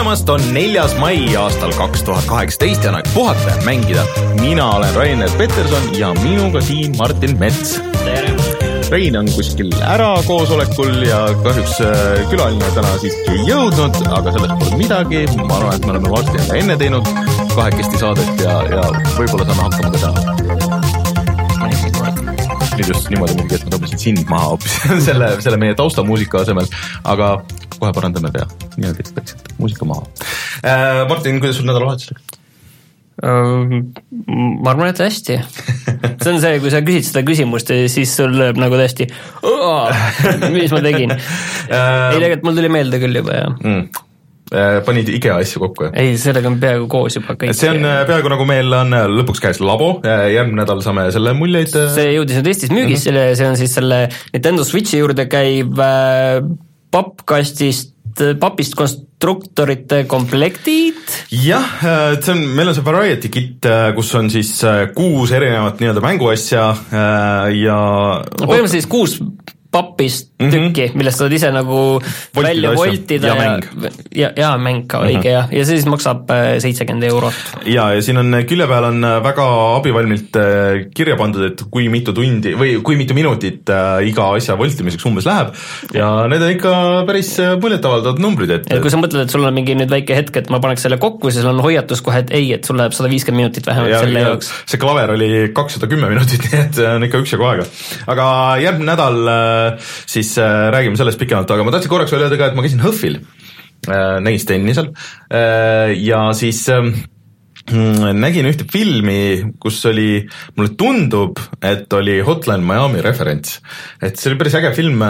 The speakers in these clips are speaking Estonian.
tulemast, on neljas mai aastal kaks tuhat kaheksateist ja on aeg puhata ja mängida. mina olen Rainer Peterson ja minuga siin Martin Mets. tere! Rein on kuskil ära koosolekul ja kahjuks äh, külaline täna siiski ei jõudnud, aga sellest pole midagi. ma arvan, et me oleme Martiniga enne teinud kahekesti saadet ja, ja võib-olla saame hakkama ka täna nüüd just niimoodi muidugi, et ma tõmbasin sind maha hoopis selle, selle meie taustamuusika asemel, aga kohe parandame pea, niimoodi läksid muusika maha äh,. Martin, kuidas sul nädalavahetus läks? ma arvan, et hästi. see on see, kui sa küsid seda küsimust ja siis sul lööb nagu täiesti, mis ma tegin. ei, tegelikult mul tuli meelde küll juba, jah mm panid IKEA asju kokku, jah? ei, sellega on peaaegu koos juba kõik. see on peaaegu nagu meil on lõpuks käes labo, järgmine nädal saame selle muljeid. see jõudis nüüd Eestis müügisse mm, -hmm. see on siis selle Nintendo Switchi juurde käiv äh, pappkastist, papist konstruktorite komplektid. jah, see on, meil on see variety kit, kus on siis kuus erinevat nii-öelda mänguasja ja no põhimõtteliselt siis kuus papist mm -hmm. tükki, millest saad ise nagu Voltida välja voltida ja, ja, ja, ja mäng ka mm -hmm. õige jah, ja see siis maksab äh, seitsekümmend eurot. ja, ja siin on külje peal on äh, väga abivalmilt äh, kirja pandud, et kui mitu tundi või kui mitu minutit iga asja voltimiseks umbes läheb ja need on ikka päris muljetavaldavad numbrid, et. et kui sa mõtled, et sul on mingi nüüd väike hetk, et ma paneks selle kokku, siis on hoiatus kohe, et ei, et sul läheb sada viiskümmend minutit vähemalt ja, selle jaoks. see klaver oli kakssada kümme minutit, nii et on ikka üksjagu aega. aga järgmine nädal siis äh, räägime sellest pikemalt, aga ma tahtsin korraks veel öelda ka, et ma käisin HÖFFil, äh, seal äh, ja siis ähm, nägin ühte filmi, kus oli, mulle tundub, et oli Hotline Miami referents. et see oli päris äge film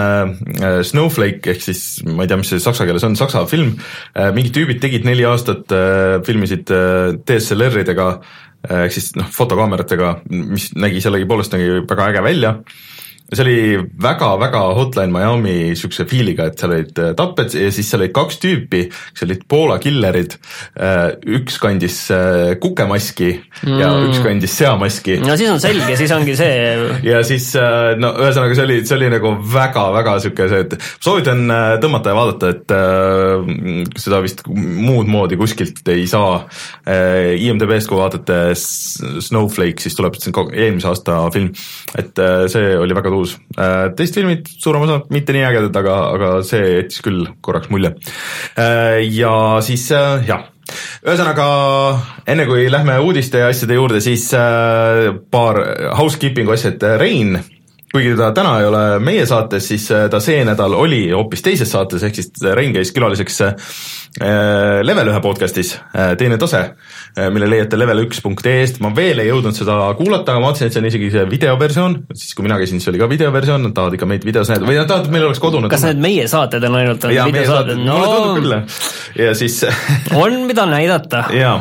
Snowflake ehk siis ma ei tea, mis see saksa keeles on, saksa film mingid tüübid tegid neli aastat filmisid DSLR-idega ehk siis noh, fotokaameratega, mis nägi sellegipoolest nägi väga äge välja see oli väga-väga Hotline Miami siukse feel'iga, et seal olid äh, tapped ja siis seal olid kaks tüüpi, kes olid Poola killerid. Äh, üks kandis äh, kukemaski mm. ja üks kandis seamaski. no siis on selge, siis ongi see. ja siis no ühesõnaga, see oli, see oli nagu väga-väga sihuke see, et soovitan tõmmata ja vaadata, et seda vist muud moodi kuskilt ei saa. IMDB-st, kui vaatate Snowflake, siis tuleb eelmise aasta film, et see oli väga tuus tõus. Äh, teist filmid, suurem osa mitte nii ägedad, aga, aga see jättis küll korraks mulje. Äh, ja siis äh, jah, ühesõnaga enne kui lähme uudiste ja asjade juurde, siis paar housekeeping'u asja, et Rein kuigi ta täna ei ole meie saates, siis ta see nädal oli hoopis teises saates, ehk siis Rein käis külaliseks Level ühe podcast'is, Teine tase Äh, mille leiate level1.ee-st, ma veel ei jõudnud seda kuulata, aga ma vaatasin, et see on isegi see videoversioon, siis kui mina käisin, siis oli ka videoversioon, nad tahavad ikka meid videos näidata. Või nad tahavad, et meil oleks kodune kas need meie saated on ainult on videosaated? no mulle tundub küll, ja siis on, mida näidata. jaa,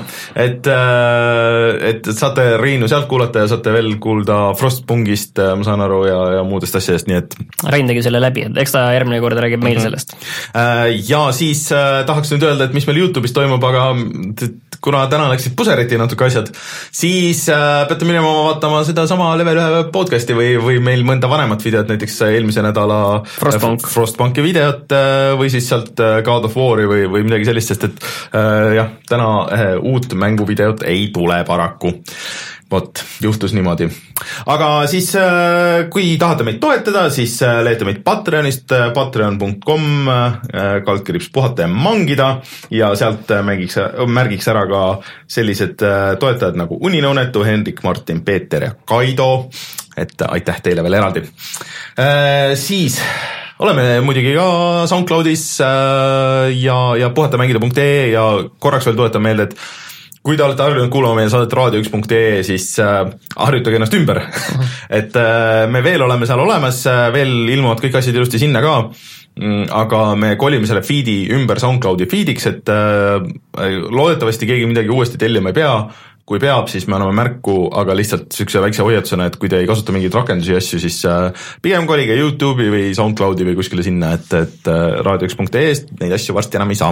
et, äh, et saate Reinu sealt kuulata ja saate veel kuulda Frostpunkist, äh, ma saan aru, ja, ja muudest asjadest, nii et Rein tegi selle läbi, et eks ta järgmine kord räägib meil mm -hmm. sellest. Ja siis tahaks nüüd öelda, et mis meil Youtube'is toimub, aga kuna täna läksid puseriti natuke asjad, siis äh, peate minema vaatama sedasama Level ühe podcast'i või, või meil mõnda vanemat videot, näiteks eelmise nädala Frostbank. äh, Frostbanki videot äh, või siis sealt äh, God of War'i või, või midagi sellist, sest et äh, jah, täna äh, uut mänguvideot ei tule paraku vot, juhtus niimoodi. aga siis, äh, kui tahate meid toetada, siis äh, leiate meid Patreonist, äh, patreon.com, kaldkriips puhata ja mangida ja sealt mängiks, märgiks ära ka sellised toetajad nagu Uninõunetu, Hendrik, Martin, Peeter ja Kaido. et aitäh teile veel eraldi. siis oleme muidugi ka SoundCloudis ja, ja puhatamängida.ee ja korraks veel tuletan meelde, et kui te olete harjunud kuulama meie saadet raadio1.ee, siis äh, harjutage ennast ümber. Et äh, me veel oleme seal olemas äh,, veel ilmuvad kõik asjad ilusti sinna ka. Mm,, aga me kolime selle feed'i ümber SoundCloudi feed'iks, et loodetavasti keegi midagi uuesti tellima ei pea, kui peab, siis me anname märku, aga lihtsalt niisuguse väikse hoiatusena, et kui te ei kasuta mingeid rakendusi ja asju, siis pigem kolige Youtube'i või SoundCloudi või kuskile sinna, et, et äh, raadio1.ee-st neid asju varsti enam ei saa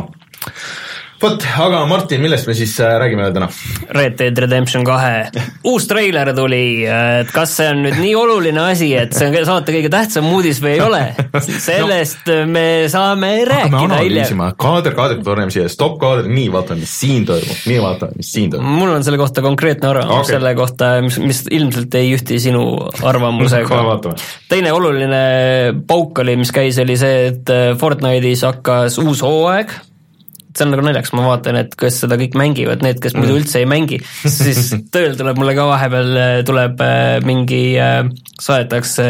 vot, aga Martin, millest me siis äh, räägime täna? Red Dead Redemption kahe uus treiler tuli, et kas see on nüüd nii oluline asi, et see on saate kõige tähtsam uudis või ei ole, sellest no, me saame rääkida hiljem. kaader kaadrit paneme siia, stopp kaader, nii vaatame, mis siin toimub, nii vaatame, mis siin toimub. mul on selle kohta konkreetne arvamus okay., selle kohta, mis, mis ilmselt ei ühti sinu arvamusega teine oluline pauk oli, mis käis, oli see, et Fortnite'is hakkas uus hooaeg see on nagu naljakas, ma vaatan, et kes seda kõik mängivad, need, kes muidu mm. üldse ei mängi, siis tööl tuleb mulle ka vahepeal, äh, tuleb äh, mingi, äh, saadetakse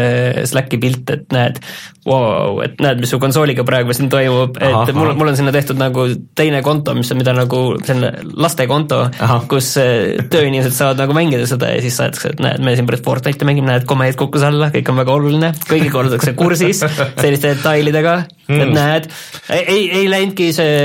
Slacki pilt, et näed, wow, et näed, mis su konsooliga praegu siin toimub, et aha, mul, mul on sinna tehtud nagu teine konto, mis on, mida nagu, on lastekonto, kus tööinimesed saavad nagu mängida seda ja siis saadetakse, et näed, me siin pärast Fortnite'i mängime, näed, komeed kukkus alla, kõik on väga oluline, kõigiga ollakse kursis selliste detailidega mm., et näed, ei, ei läinudki see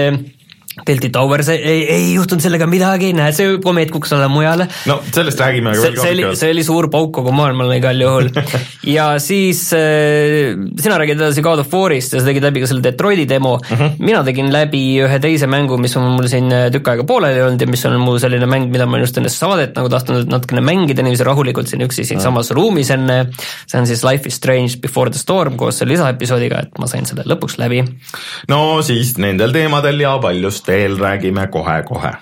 Delti Towers ei, ei, ei juhtunud sellega midagi, näed, see komeet kukkus alla mujale. no sellest räägime see, see oli, see oli suur pauk kogu maailmale igal juhul ja siis äh, sina räägid edasi God of War'ist ja sa tegid läbi ka selle Detroiti demo. Mhm. -huh. mina tegin läbi ühe teise mängu, mis on mul siin äh, tükk aega pooleli olnud ja mis on mu selline mäng, mida ma just enne saadet nagu tahtnud natukene mängida niiviisi rahulikult siin üksi siinsamas uh -huh. ruumis enne. see on siis Life is Strange Before the Storm koos selle lisaepisoodiga, et ma sain selle lõpuks läbi. no siis nendel teemadel ja paljust millest veel räägime kohe-kohe.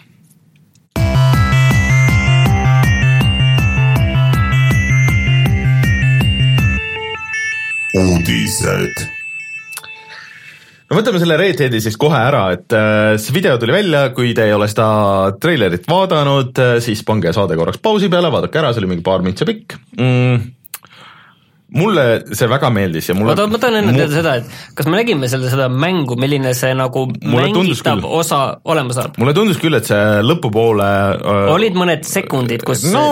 uudised. No võtame selle Red Deadi siis kohe ära, et äh, see video tuli välja, kui te ei ole seda treilerit vaadanud, äh, siis pange saade korraks pausi peale, vaadake ära, see oli mingi paar mintse pikk. Mm mulle see väga meeldis ja mulle oota, ma tahan enne teada seda, et kas me nägime selle, seda mängu, milline see nagu mängitav osa olema saab? mulle tundus küll, et see lõpupoole öö, olid mõned sekundid, kus no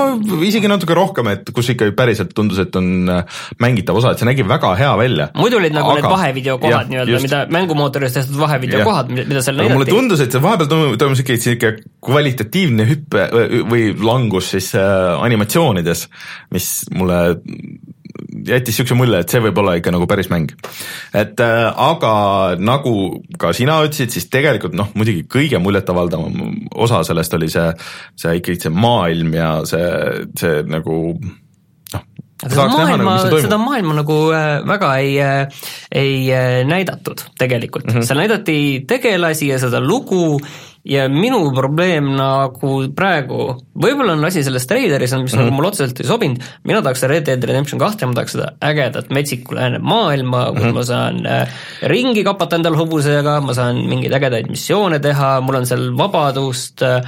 isegi natuke rohkem, et kus ikka päriselt tundus, et on äh, mängitav osa, et see nägi väga hea välja. muidu olid nagu aga, need vahevideo kohad nii-öelda, mida mängumootoris tehtud vahevideo kohad, mida seal näidati. mulle tundus, et see vahepeal toimus, ikka sihuke kvalitatiivne hüpe või langus siis äh, animatsioonides, mis mulle jättis niisuguse mulje, et see võib olla ikka nagu päris mäng. et äh, aga nagu ka sina ütlesid, siis tegelikult noh, muidugi kõige muljetavaldavam osa sellest oli see, see ikkagi see maailm ja see, see nagu noh, seda maailma, nagu, seda maailma nagu väga ei, äh, ei äh, näidatud tegelikult mm, -hmm. seal näidati tegelasi ja seda lugu ja minu probleem nagu praegu, võib-olla on asi selles treileris, mis mm -hmm. nagu mulle otseselt ei sobinud, mina tahaks Red Dead Redemption kahte, ma tahaks seda ägedat metsiku lääne maailma, kus mm -hmm. ma saan äh, ringi kapata endal hobusega, ma saan mingeid ägedaid missioone teha, mul on seal vabadust äh,,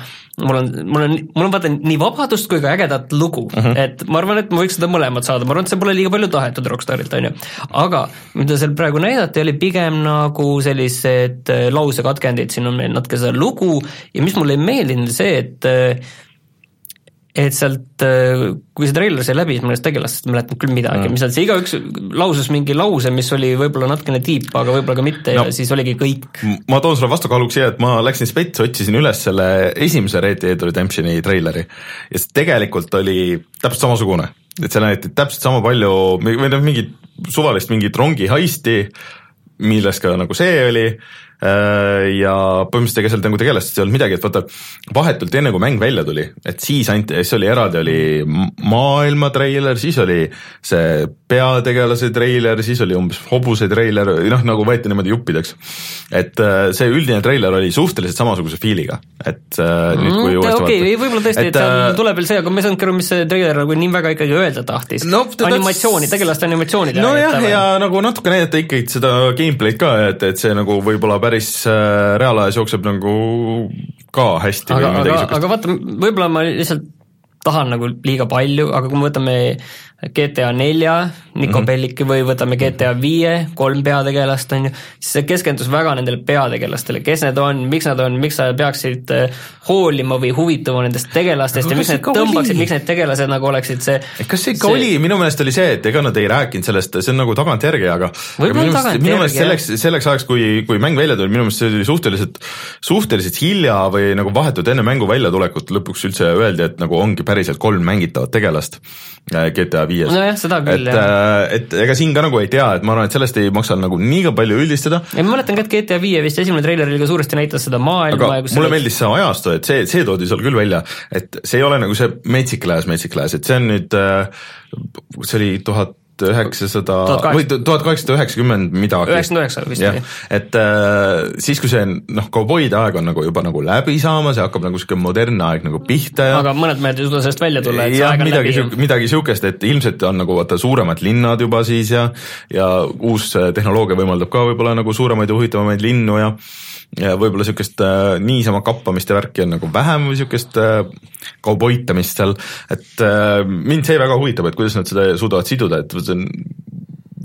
mul on, mul on, mul on vaata nii vabadust kui ka ägedat lugu uh, mhm. -huh. et ma arvan, et ma võiks seda mõlemat saada, ma arvan, et see pole liiga palju tahetud Rockstarilt, on ju. aga mida seal praegu näidati, oli pigem nagu sellised äh, lausekatkendid, siin on meil natuke seda lugu ja mis mulle ei meeldinud, see, et äh, et sealt, äh, kui see treiler sai läbi, siis ma nendest tegelastest ei mäletanud küll midagi mm., mis nad, see igaüks lausus mingi lause, mis oli võib-olla natukene tiip, aga võib-olla ka mitte no, ja siis oligi kõik. ma toon sulle vastukaaluks siia, et ma läksin spets, otsisin üles selle esimese Red Dead Redemptioni treileri ja see tegelikult oli täpselt samasugune, et seal näidati täpselt sama palju või noh, mingit suvalist mingit rongihaisti, milles ka nagu see oli ja põhimõtteliselt ega seal nagu tegelastest ei olnud midagi, et vaata vahetult enne kui mäng välja tuli, et siis anti, siis oli eraldi oli maailma treiler, siis oli see peategelase treiler, siis oli umbes hobuse treiler, noh nagu võeti niimoodi juppideks. et äh, see üldine treiler oli suhteliselt samasuguse feel'iga, et äh, nüüd kui mm, uuesti okay, vaadata. võib-olla tõesti, et seal tuleb veel see, aga ma ei saanudki aru, mis see treiler nagu nii väga ikkagi öelda tahtis no,. animatsiooni, tegelaste animatsiooni nojah, ja nagu natuke näidata ikkagi seda gameplay'd ka, et, et see nagu võib-olla päris äh, reaalajas jookseb nagu ka hästi. aga, aga, aga vaata, võib-olla ma lihtsalt tahan nagu liiga palju, aga kui me võtame GTA nelja, Nico mm -hmm. Belliki või võtame GTA viie, kolm peategelast, on ju, siis see keskendus väga nendele peategelastele, kes need on, miks nad on, miks sa peaksid äh, hoolima või huvituma nendest tegelastest aga ja miks need tõmbaksid, miks need tegelased nagu oleksid see kas see ikka see... oli, minu meelest oli see, et ega nad ei rääkinud sellest, see on nagu tagantjärgi, aga võib-olla tagantjärgi, minu meelest selleks, selleks ajaks, kui, kui mäng välja tuli, minu meelest see oli suhteliselt, suhteliselt hilja või nagu vahetult enne mängu väljatulekut lõpuks üldse öeldi, et nagu ongi päriselt kolm mängitavat tegelast GTA viies. nojah, seda küll, jah. et ega siin ka nagu ei tea, et ma arvan, et sellest ei maksa nagu liiga palju üldistada. ja ma mäletan ka, et GTA viie vist esimene treiler oli ka suuresti näitas seda maailma aga mulle meeldis see ajastu, et see, see toodi seal küll välja, et see ei ole nagu see metsik lääs, metsik lääs, et see on nüüd, see oli tuhat üheksasada või tuhat kaheksasada üheksakümmend midagi. üheksakümmend üheksa vist oli. et äh, siis, kui see noh, kauboide aeg on nagu juba nagu läbi saamas ja hakkab nagu niisugune modernne aeg nagu pihta ja aga mõned mehed ei suuda sellest välja tulla, et see aeg on midagi, läbi. midagi niisugust, et ilmselt on nagu vaata suuremad linnad juba siis ja ja uus tehnoloogia võimaldab ka võib-olla nagu suuremaid ja huvitavamaid linnu ja ja võib-olla niisugust äh, niisama kappamist ja värki on nagu vähem või niisugust äh, kauboitamist seal, et äh, mind see väga huvitab, et kuidas nad seda suudavad siduda, et see on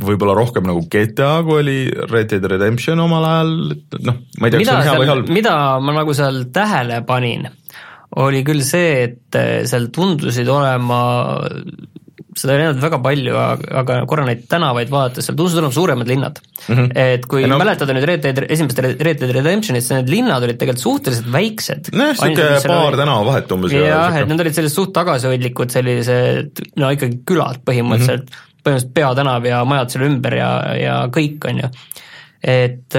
võib-olla rohkem nagu GTA, kui oli Red Dead Redemption omal ajal, et noh, ma ei tea, kas see on hea või halb. mida ma nagu seal tähele panin, oli küll see, et seal tundusid olema seda ei näinud väga palju, aga korra neid tänavaid vaadates, seal tundus olema suuremad linnad mm. -hmm. et kui no, mäletada nüüd Red Dead, esimest Red Dead Redemptionist, need linnad olid tegelikult suhteliselt väiksed. nojah, niisugune paar tänavavahet umbes. jah, et need olid sellised suht tagasihoidlikud, sellised no ikkagi külad põhimõtteliselt mm, -hmm. põhimõtteliselt peatänav ja majad selle ümber ja, ja kõik, on ju et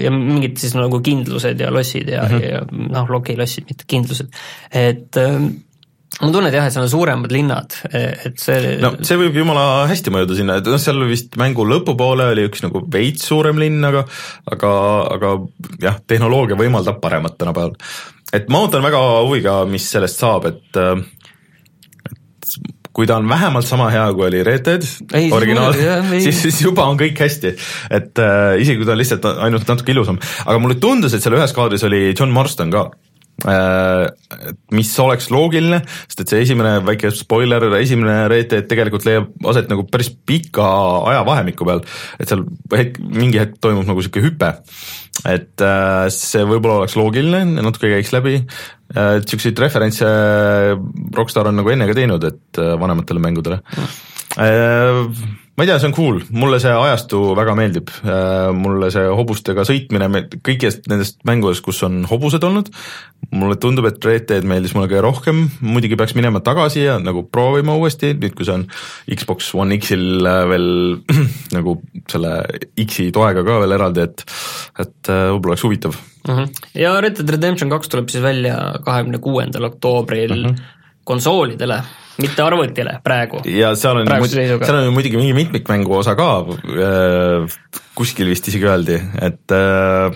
ja mingid siis nagu kindlused ja lossid ja mm, -hmm. ja noh, okei, lossid, mitte kindlused, et ma tunnen jah, et seal on suuremad linnad, et see no see võib jumala hästi mõjuda sinna, et noh, seal vist mängu lõpupoole oli üks nagu veits suurem linn, aga aga, aga jah, tehnoloogia võimaldab paremat tänapäeval. et ma ootan väga huviga, mis sellest saab, et et kui ta on vähemalt sama hea, kui oli Red Dead ei, originaal, siis, siis juba on kõik hästi. et äh, isegi kui ta on lihtsalt ainult natuke ilusam, aga mulle tundus, et seal ühes kaadris oli John Marston ka Äh, mis oleks loogiline, sest et see esimene väike spoiler, esimene Red Dead tegelikult leiab aset nagu päris pika ajavahemiku peal, et seal hetk, mingi hetk toimub nagu niisugune hüpe. et äh, see võib-olla oleks loogiline, natuke käiks läbi, äh, referentse Rockstar on nagu enne ka teinud, et vanematele mängudele. Mm ma ei tea, see on cool, mulle see ajastu väga meeldib, äh, mulle see hobustega sõitmine, kõigist nendest mängudest, kus on hobused olnud, mulle tundub, et Red Dead meeldis mulle kõige rohkem, muidugi peaks minema tagasi ja nagu proovima uuesti, nüüd kui see on Xbox One X-il äh, veel nagu selle X-i toega ka veel eraldi, et et äh, võib-olla oleks huvitav mm. -hmm. ja Red Dead Redemption kaks tuleb siis välja kahekümne kuuendal oktoobril mm -hmm. konsoolidele mitte arvutile praegu. ja seal on, seal on muidugi mingi mitmikmängu osa ka äh,, kuskil vist isegi öeldi, et äh,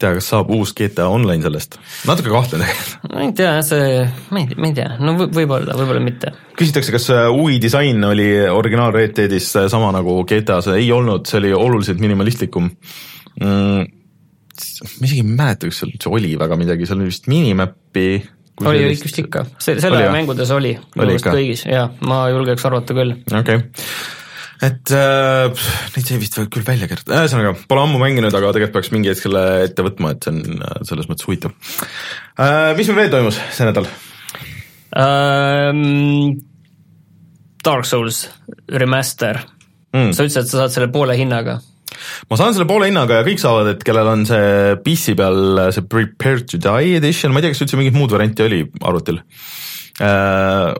tea, kas saab uus GTA Online sellest, natuke kahtlen tegelikult. ma ei tea, see, ma ei, ma ei tea, no võib-olla, võib-olla mitte. küsitakse, kas äh, UI disain oli originaal Red Deadis äh, sama nagu GTA-s, ei olnud, see oli oluliselt minimalistlikum mm,. ma isegi ei mäleta, kas seal oli väga midagi, seal oli vist minimap'i oli sellist... vist ikka, see, selle oli, mängudes oli, oli kõigis, jaa, ma julgeks arvata küll. okei okay et äh, neid sai vist küll välja kirjutada, ühesõnaga pole ammu mänginud, aga tegelikult peaks mingi hetk selle ette võtma, et see on äh, selles mõttes huvitav äh,. mis meil veel toimus see nädal ähm,? Dark Souls remaster mm., sa ütlesid, et sa saad selle poole hinnaga ma saan selle poole hinnaga ja kõik saavad, et kellel on see PC peal see Prepare to Die edition, ma ei tea, kas üldse mingit muud varianti oli arvutil. Äh,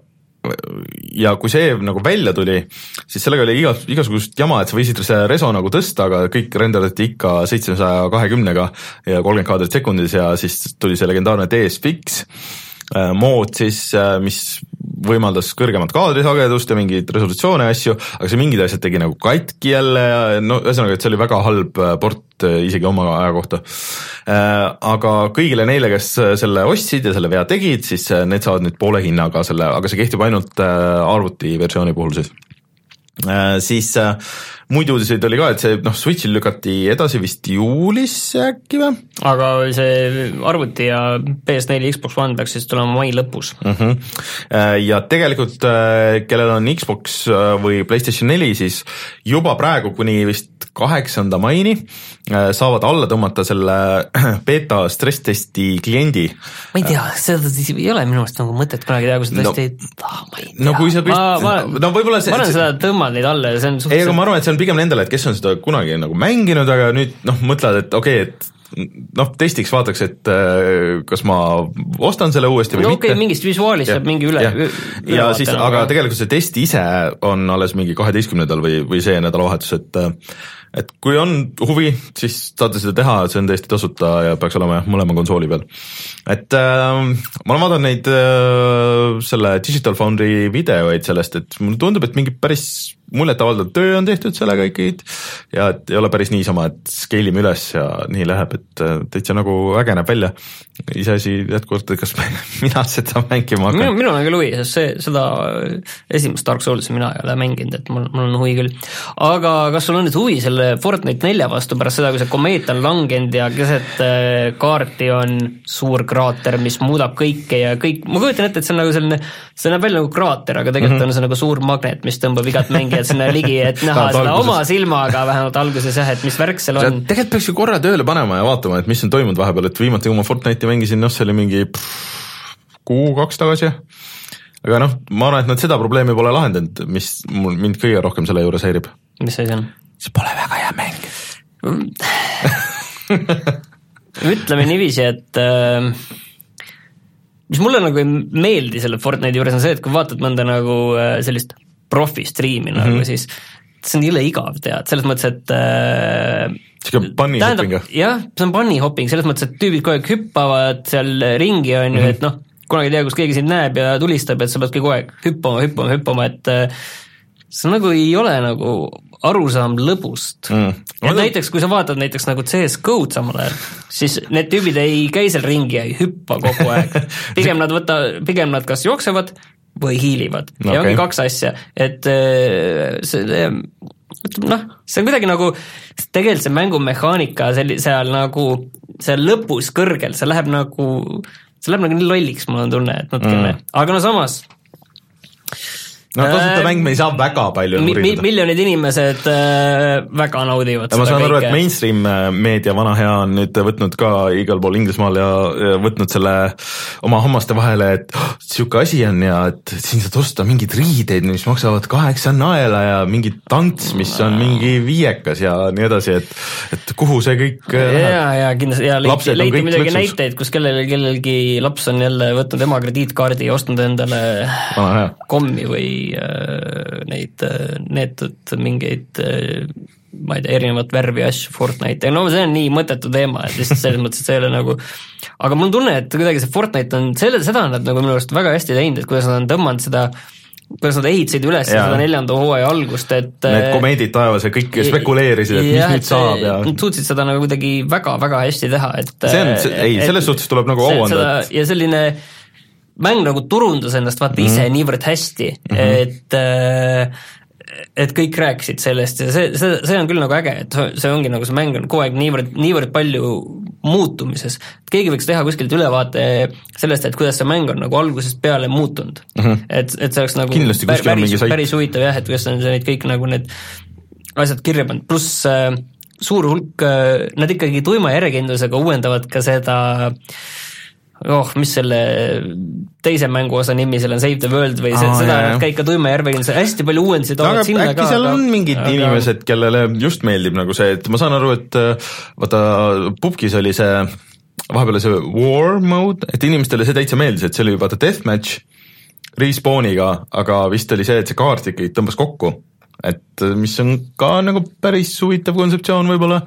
ja kui see nagu välja tuli, siis sellega oli iga, igasugust jama, et sa võisid selle reso nagu tõsta, aga kõik renderdati ikka seitsmesaja kahekümnega ja kolmkümmend kaadrit sekundis ja siis tuli see legendaarne DSFX äh, mood siis, äh, mis võimaldas kõrgemat kaadrisagedust ja mingeid resolutsioone ja asju, aga see mingid asjad tegi nagu katki jälle ja no ühesõnaga, et see oli väga halb äh, port äh, isegi oma aja kohta. Äh, aga kõigile neile, kes selle ostsid ja selle vea tegid, siis need saavad nüüd poole hinnaga selle, aga see kehtib ainult arvutiversiooni puhul siis. siis muid uudiseid oli ka, et see noh, Switch'il lükati edasi vist juulisse äkki või? aga see arvuti ja PS4 ja Xbox One peaks siis tulema mai lõpus mm. -hmm. ja tegelikult, äh, kellel on Xbox äh, või PlayStation neli, siis juba praegu kuni vist kaheksanda maini saavad alla tõmmata selle beeta stress-testi kliendi. ma ei tea, seda ei ole minu arust nagu mõtet kunagi teha, kui sa tõesti no, ah, ma ei tea. no kui sa pist-, no võib-olla see ma olen seda tõmmanud neid alla ja see on suhteliselt ei, aga ma arvan, et see on pigem nendele, et kes on seda kunagi nagu mänginud, aga nüüd noh, mõtlevad, et okei okay,, et noh, testiks vaataks, et äh, kas ma ostan selle uuesti või no, mitte. okei okay,, mingist visuaalist saab mingi üle, üle. ja siis, aga tegelikult see test ise on alles mingi kaheteistkümnendal või, või see nädalavahetus, et et kui on huvi, siis saate seda teha, see on täiesti tasuta ja peaks olema jah, mõlema konsooli peal. et äh, ma olen vaadanud neid äh, selle Digital Foundry videoid sellest, et mulle tundub, et mingi päris muljetavaldav töö on tehtud sellega ikkagi ja et ei ole päris niisama, et scale ime üles ja nii läheb, et äh, täitsa nagu äge näeb välja. iseasi jätkuvalt, et kas mina seda mängima hakkan. minul on küll huvi, sest see, seda esimest Dark Soulsi mina ei ole mänginud, et mul, mul on huvi küll. aga kas sul on nüüd huvi selle Fortnite nelja vastu pärast seda, kui see komeet on langenud ja keset äh, kaarti on suur kraater, mis muudab kõike ja kõik, ma kujutan ette, et see on nagu selline, see näeb välja nagu kraater, aga tegelikult mm -hmm. on see nagu suur magnet, mis tõmbab igat mängijat sinna ligi, et näha seda alguses. oma silmaga vähemalt alguses jah, et mis värk seal on. tegelikult peaks ju korra tööle panema ja vaatama, et mis on toimunud vahepeal, et viimati, kui ma Fortnite'i mängisin, noh, see oli mingi kuu-kaks tagasi aga noh, ma arvan, et nad seda probleemi pole lahendanud, mis mul, mind kõige rohkem selle juures häirib. mis asi on? See pole väga hea mäng ütleme niiviisi, et äh, mis mulle nagu ei meeldi selle Fortnite'i juures on see, et kui vaatad mõnda nagu äh, sellist profistriimi mm -hmm. nagu siis see on jõle igav, tead, selles mõttes, et äh, sihuke bunny hopping jah? jah, see on bunny hopping, selles mõttes, et tüübid kogu aeg hüppavad seal ringi, on ju, mhm. et noh, kunagi ei tea, kus keegi sind näeb ja tulistab, et sa pead kogu aeg hüppama, hüppama, hüppama, et äh, see nagu ei ole nagu arusaam lõbust mm.. et näiteks, kui sa vaatad näiteks nagu CS GO-d samal ajal, siis need tüübid ei käi seal ringi ja ei hüppa kogu aeg. pigem nad võta, pigem nad kas jooksevad või hiilivad no, ja okay. ongi kaks asja, et äh, see noh, see on kuidagi nagu, tegelikult see mängumehaanika selli-, seal nagu, seal lõpus kõrgel, see läheb nagu, see läheb nagu nii lolliks, mul on tunne, et natukene mm., aga no samas no tasuta mäng me ei saa väga palju mi, mi, miljonid inimesed äh, väga naudivad ja ma saan aru, et mainstream äh, meedia vana hea on nüüd võtnud ka igal pool Inglismaal ja, ja võtnud selle oma hammaste vahele, et oh, sihuke asi on ja et siin saad osta mingeid riideid, mis maksavad kaheksa naela ja mingi tants, mis on mingi viiekas ja nii edasi, et et kuhu see kõik äh, läheb. ja, ja kindlasti ja leiti, leiti muidugi lõksus. näiteid, kus kellelgi, kellelgi laps on jälle võtnud ema krediitkaardi ja ostnud endale kommi või Äh, neid äh, neetud mingeid äh, ma ei tea, erinevat värvi asju Fortnite'i, no see on nii mõttetu teema, et lihtsalt selles mõttes, et see ei ole nagu aga mul on tunne, et kuidagi see Fortnite on, selle, seda on nad nagu minu arust väga hästi teinud, et kuidas nad on tõmmanud seda kuidas nad ehitasid üles ja. seda neljanda hooaja algust, et Need komeedid taevas ja kõik spekuleerisid, et mis nüüd saab ja Nad suutsid seda nagu kuidagi väga-väga hästi teha, et see on, ei, selles suhtes tuleb nagu au anda. ja selline mäng nagu turundas ennast vaata mm -hmm. ise niivõrd hästi mm, -hmm. et äh, et kõik rääkisid sellest ja see, see, see on küll nagu äge, et see ongi nagu see mäng on kogu aeg niivõrd, niivõrd palju muutumises. keegi võiks teha kuskilt ülevaate sellest, et kuidas see mäng on nagu algusest peale muutunud mm. -hmm. et, et see oleks nagu Kindlasti, päris, päris, päris huvitav jah, et kuidas on need kõik nagu need asjad kirja pannud, pluss äh, suur hulk äh,, nad ikkagi tuima järjekindlusega uuendavad ka seda äh, oh, mis selle teise mänguosa nimi seal on, Save the World või see, oh, seda nad ka ikka tuima järvega, hästi palju uuendusi toovad sinna äkki ka. seal on mingid aga... inimesed, kellele just meeldib nagu see, et ma saan aru, et äh, vaata, Pupkis oli see vahepeal see war mode, et inimestele see täitsa meeldis, et see oli vaata deathmatch respawn'iga, aga vist oli see, et see kaart ikkagi tõmbas kokku. et mis on ka nagu päris huvitav kontseptsioon võib-olla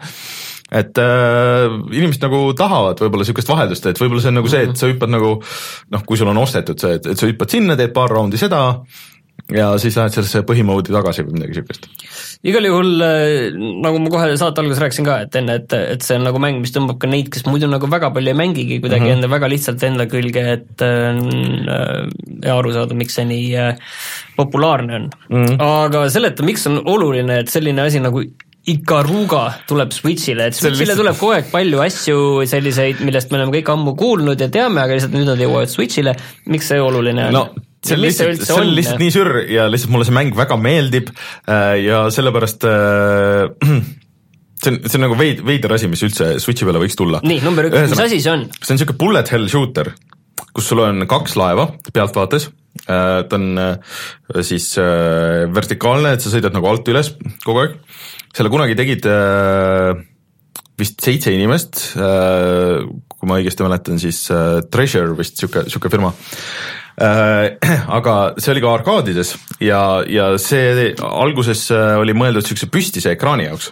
et äh, inimesed nagu tahavad võib-olla niisugust vaheldust, et võib-olla see on nagu see, et sa hüppad nagu noh, kui sul on ostetud see, et, et sa hüppad sinna, teed paar raundi seda ja siis lähed sellesse põhimoodi tagasi või midagi niisugust. igal juhul äh, nagu ma kohe saate alguses rääkisin ka, et enne, et, et see on nagu mäng, mis tõmbab ka neid, kes muidu nagu väga palju ei mängigi kuidagi mm -hmm. enda väga lihtsalt enda külge, et äh, ja aru saada, miks see nii äh, populaarne on mm. -hmm. aga seleta, miks on oluline, et selline asi nagu Ikaruga tuleb Switch'ile, et Switch'ile lihtsalt... tuleb kogu aeg palju asju selliseid, millest me oleme kõik ammu kuulnud ja teame, aga lihtsalt nüüd nad jõuavad Switch'ile, miks see oluline on no.? see on lihtsalt, see on lihtsalt nii sür ja lihtsalt mulle see mäng väga meeldib äh, ja sellepärast äh, see on, see on nagu veid-, veider asi, mis üldse Switchi peale võiks tulla. nii, number üks, mis asi see on? see on niisugune bullet hell shooter, kus sul on kaks laeva pealtvaates, äh, ta on siis vertikaalne, et sa sõidad nagu alt üles kogu aeg selle kunagi tegid äh, vist seitse inimest, kui ma õigesti mäletan, siis Treasure vist sihuke, sihuke firma. Aga see oli ka arkaadides ja, ja see alguses oli mõeldud siukse püstise ekraani jaoks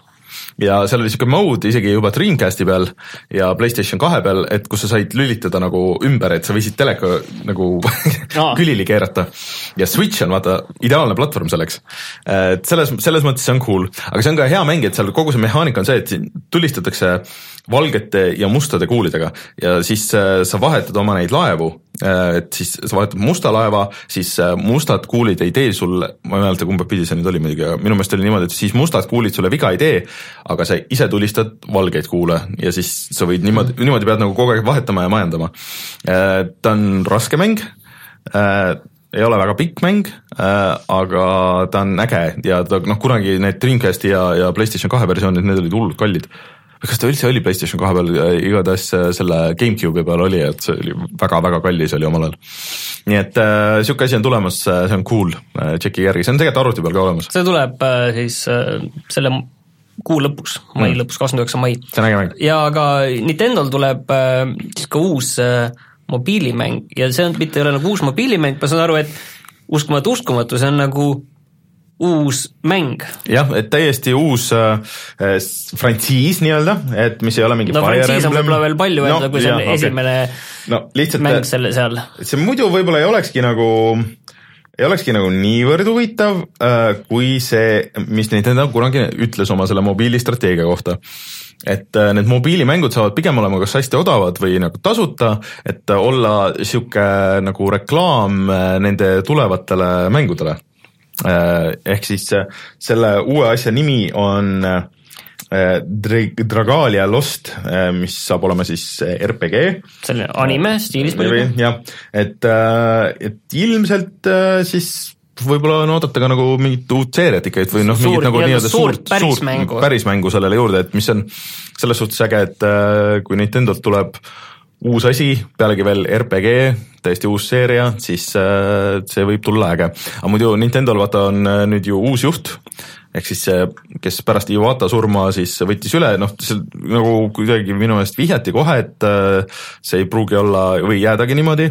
ja seal oli siuke mode isegi juba Dreamcasti peal ja Playstation kahe peal, et kus sa said lülitada nagu ümber, et sa võisid teleka nagu külili keerata. ja Switch on vaata ideaalne platvorm selleks. et selles, selles mõttes see on cool, aga see on ka hea mäng, et seal kogu see mehaanika on see, et siin tulistatakse valgete ja mustade kuulidega ja siis äh, sa vahetad oma neid laevu, äh, et siis sa vahetad musta laeva, siis äh, mustad kuulid ei tee sul, ma ei mäleta, kumba pidi see nüüd oli muidugi, aga minu meelest oli niimoodi, et siis mustad kuulid sulle viga ei tee, aga sa ise tulistad valgeid kuule ja siis sa võid niimoodi, niimoodi pead nagu kogu aeg vahetama ja majandama. ta on raske mäng ei ole väga pikk mäng äh,, aga ta on äge ja ta noh, kunagi need Dreamcasti ja, ja PlayStation kahe versioonid, need olid hullult kallid kas ta üldse oli PlayStation kahe peal, igatahes äh, selle GameCube'i peal oli, et see oli väga-väga kallis oli omal ajal. nii et äh, sihuke asi on tulemas, äh, see on cool äh,, tšeki järgi, see on tegelikult arvuti peal ka olemas. see tuleb äh, siis äh, selle kuu lõpus, mai mm. lõpus, kakskümmend üheksa mai. see on äge mäng. ja ka Nintendo'l tuleb äh, siis ka uus äh, mobiilimäng ja see on, mitte ei ole nagu uus mobiilimäng, ma saan aru, et uskumatu, uskumatu, see on nagu uus mäng. jah, et täiesti uus äh, frantsiis nii-öelda, et mis ei ole mingi no frantsiis on võib-olla veel palju öelda no,, kui see on okay. esimene no, lihtsalt, mäng selle seal. see muidu võib-olla ei olekski nagu ei olekski nagu niivõrd huvitav äh, kui see, mis Nintendo kunagi ütles oma selle mobiilistrateegia kohta. et äh, need mobiilimängud saavad pigem olema kas hästi odavad või nagu tasuta, et olla sihuke nagu reklaam äh, nende tulevatele mängudele Äh, ehk siis äh, selle uue asja nimi on äh, Dragalia Lost, mis saab olema siis RPG. selline anime stiilis muidugi. jah, et, et ilmselt siis võib-olla on oodata ka nagu mingit uut seeriat ikka, et või noh, mingit nagu nii-öelda suurt, suurt, suurt mängu. päris mängu sellele juurde, et mis on selles suhtes äge, et kui Nintendolt tuleb uus asi, pealegi veel RPG, täiesti uus seeria, siis äh, see võib tulla äge. aga muidu Nintendo'l vaata on äh, nüüd ju uus juht, ehk siis see, kes pärast Iwata surma siis võttis üle, noh, see nagu kuidagi minu meelest vihjati kohe, et äh, see ei pruugi olla või jäädagi niimoodi.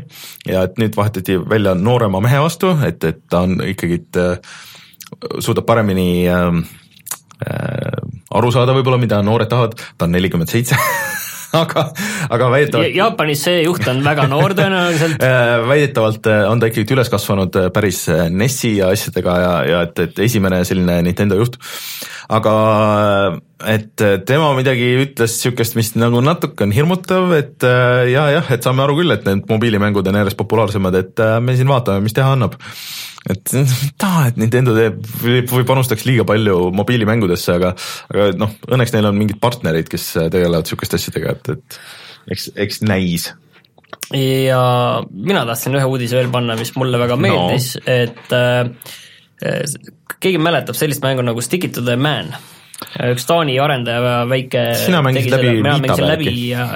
Ja et nüüd vahetati välja noorema mehe vastu, et, et ta on ikkagi, suudab paremini äh, aru saada võib-olla, mida noored tahavad, ta on nelikümmend seitse aga, aga väidetavalt Jaapanis see juht on väga noor tõenäoliselt äh, väidetavalt äh, on ta ikkagi üles kasvanud äh, päris NES-i ja asjadega ja, ja et, et esimene selline Nintendo juht. aga et tema midagi ütles niisugust, mis nagu natuke on hirmutav, et ja jah, et saame aru küll, et need mobiilimängud on järjest populaarsemad, et me siin vaatame, mis teha annab et taha, et Nintendo teeb või panustaks liiga palju mobiilimängudesse, aga, aga noh, õnneks neil on mingid partnerid, kes tegelevad sihukeste asjadega, et, et eks, eks näis. ja mina tahtsin ühe uudise veel panna, mis mulle väga meeldis no., et äh, keegi mäletab sellist mängu nagu Stick it to the man üks Taani arendaja, väike sina mängisid läbi Vita peal äkki? ja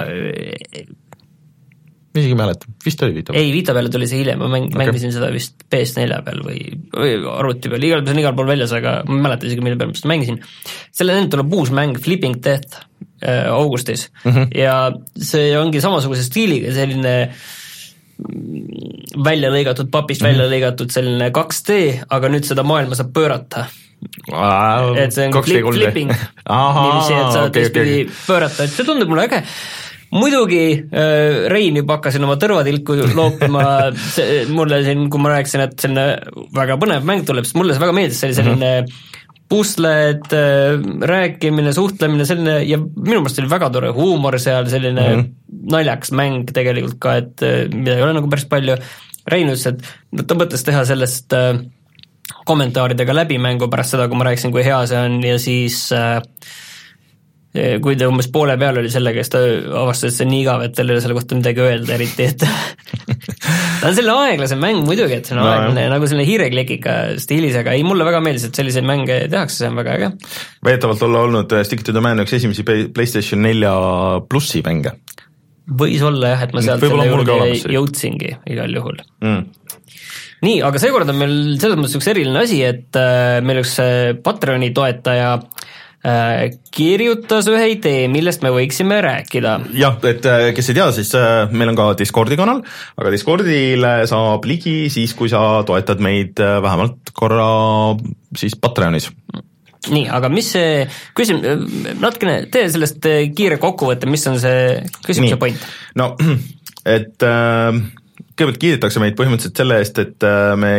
ma isegi ei mäleta, vist oli Vita peal? ei, Vita peale tuli see hiljem, ma mäng- okay., mängisin seda vist PS4 peal või, või arvuti peal, igal, see on igal pool väljas, aga ma ei mäleta isegi, mille peal ma seda mängisin. selle nende tuleb uus mäng, Flipping Death äh, augustis mm -hmm. ja see ongi samasuguse stiiliga, selline mm, välja lõigatud, papist mm -hmm. välja lõigatud selline 2D, aga nüüd seda maailma saab pöörata et see on flip, flipping. Niiviisi, et sa okay, teistpidi okay. pöörata, et see tundub mulle äge. Muidugi äh, Rein juba hakkasin oma tõrvatilku loopima, mulle siin, kui ma rääkisin, et selline väga põnev mäng tuleb, siis mulle see väga meeldis, see oli selline mm -hmm pusled, äh, rääkimine, suhtlemine, selline ja minu meelest oli väga tore huumor seal, selline mm -hmm. naljakas mäng tegelikult ka, et äh, mida ei ole nagu päris palju. Rein ütles, et ta mõtles teha sellest äh, kommentaaridega läbimängu pärast seda, kui ma rääkisin, kui hea see on ja siis äh, kui ta umbes poole peal oli sellega, siis ta avastas, et see on nii igav, et tal ei ole selle kohta midagi öelda eriti, et ta on selline aeglasem mäng muidugi, et see on no, aeglane nagu selline hiireklikika stiilis, aga ei, mulle väga meeldis, et selliseid mänge tehakse, see on väga äge. väidetavalt olla olnud äh, Stick to the Man üks esimesi PlayStation nelja plussi mänge. võis olla jah, et ma sealt selle juurde jõudsingi igal juhul mm nii, aga seekord on meil selles mõttes üks eriline asi, et äh, meil üks äh, Patreoni toetaja äh, kirjutas ühe idee, millest me võiksime rääkida. jah, et kes ei tea, siis meil on ka Discordi kanal, aga Discordile saab ligi siis, kui sa toetad meid vähemalt korra siis Patreonis nii, aga mis see küsim-, natukene tee sellest kiire kokkuvõtte, mis on see küsimuse point? no et äh, kõigepealt kiidetakse meid põhimõtteliselt selle eest, et äh, me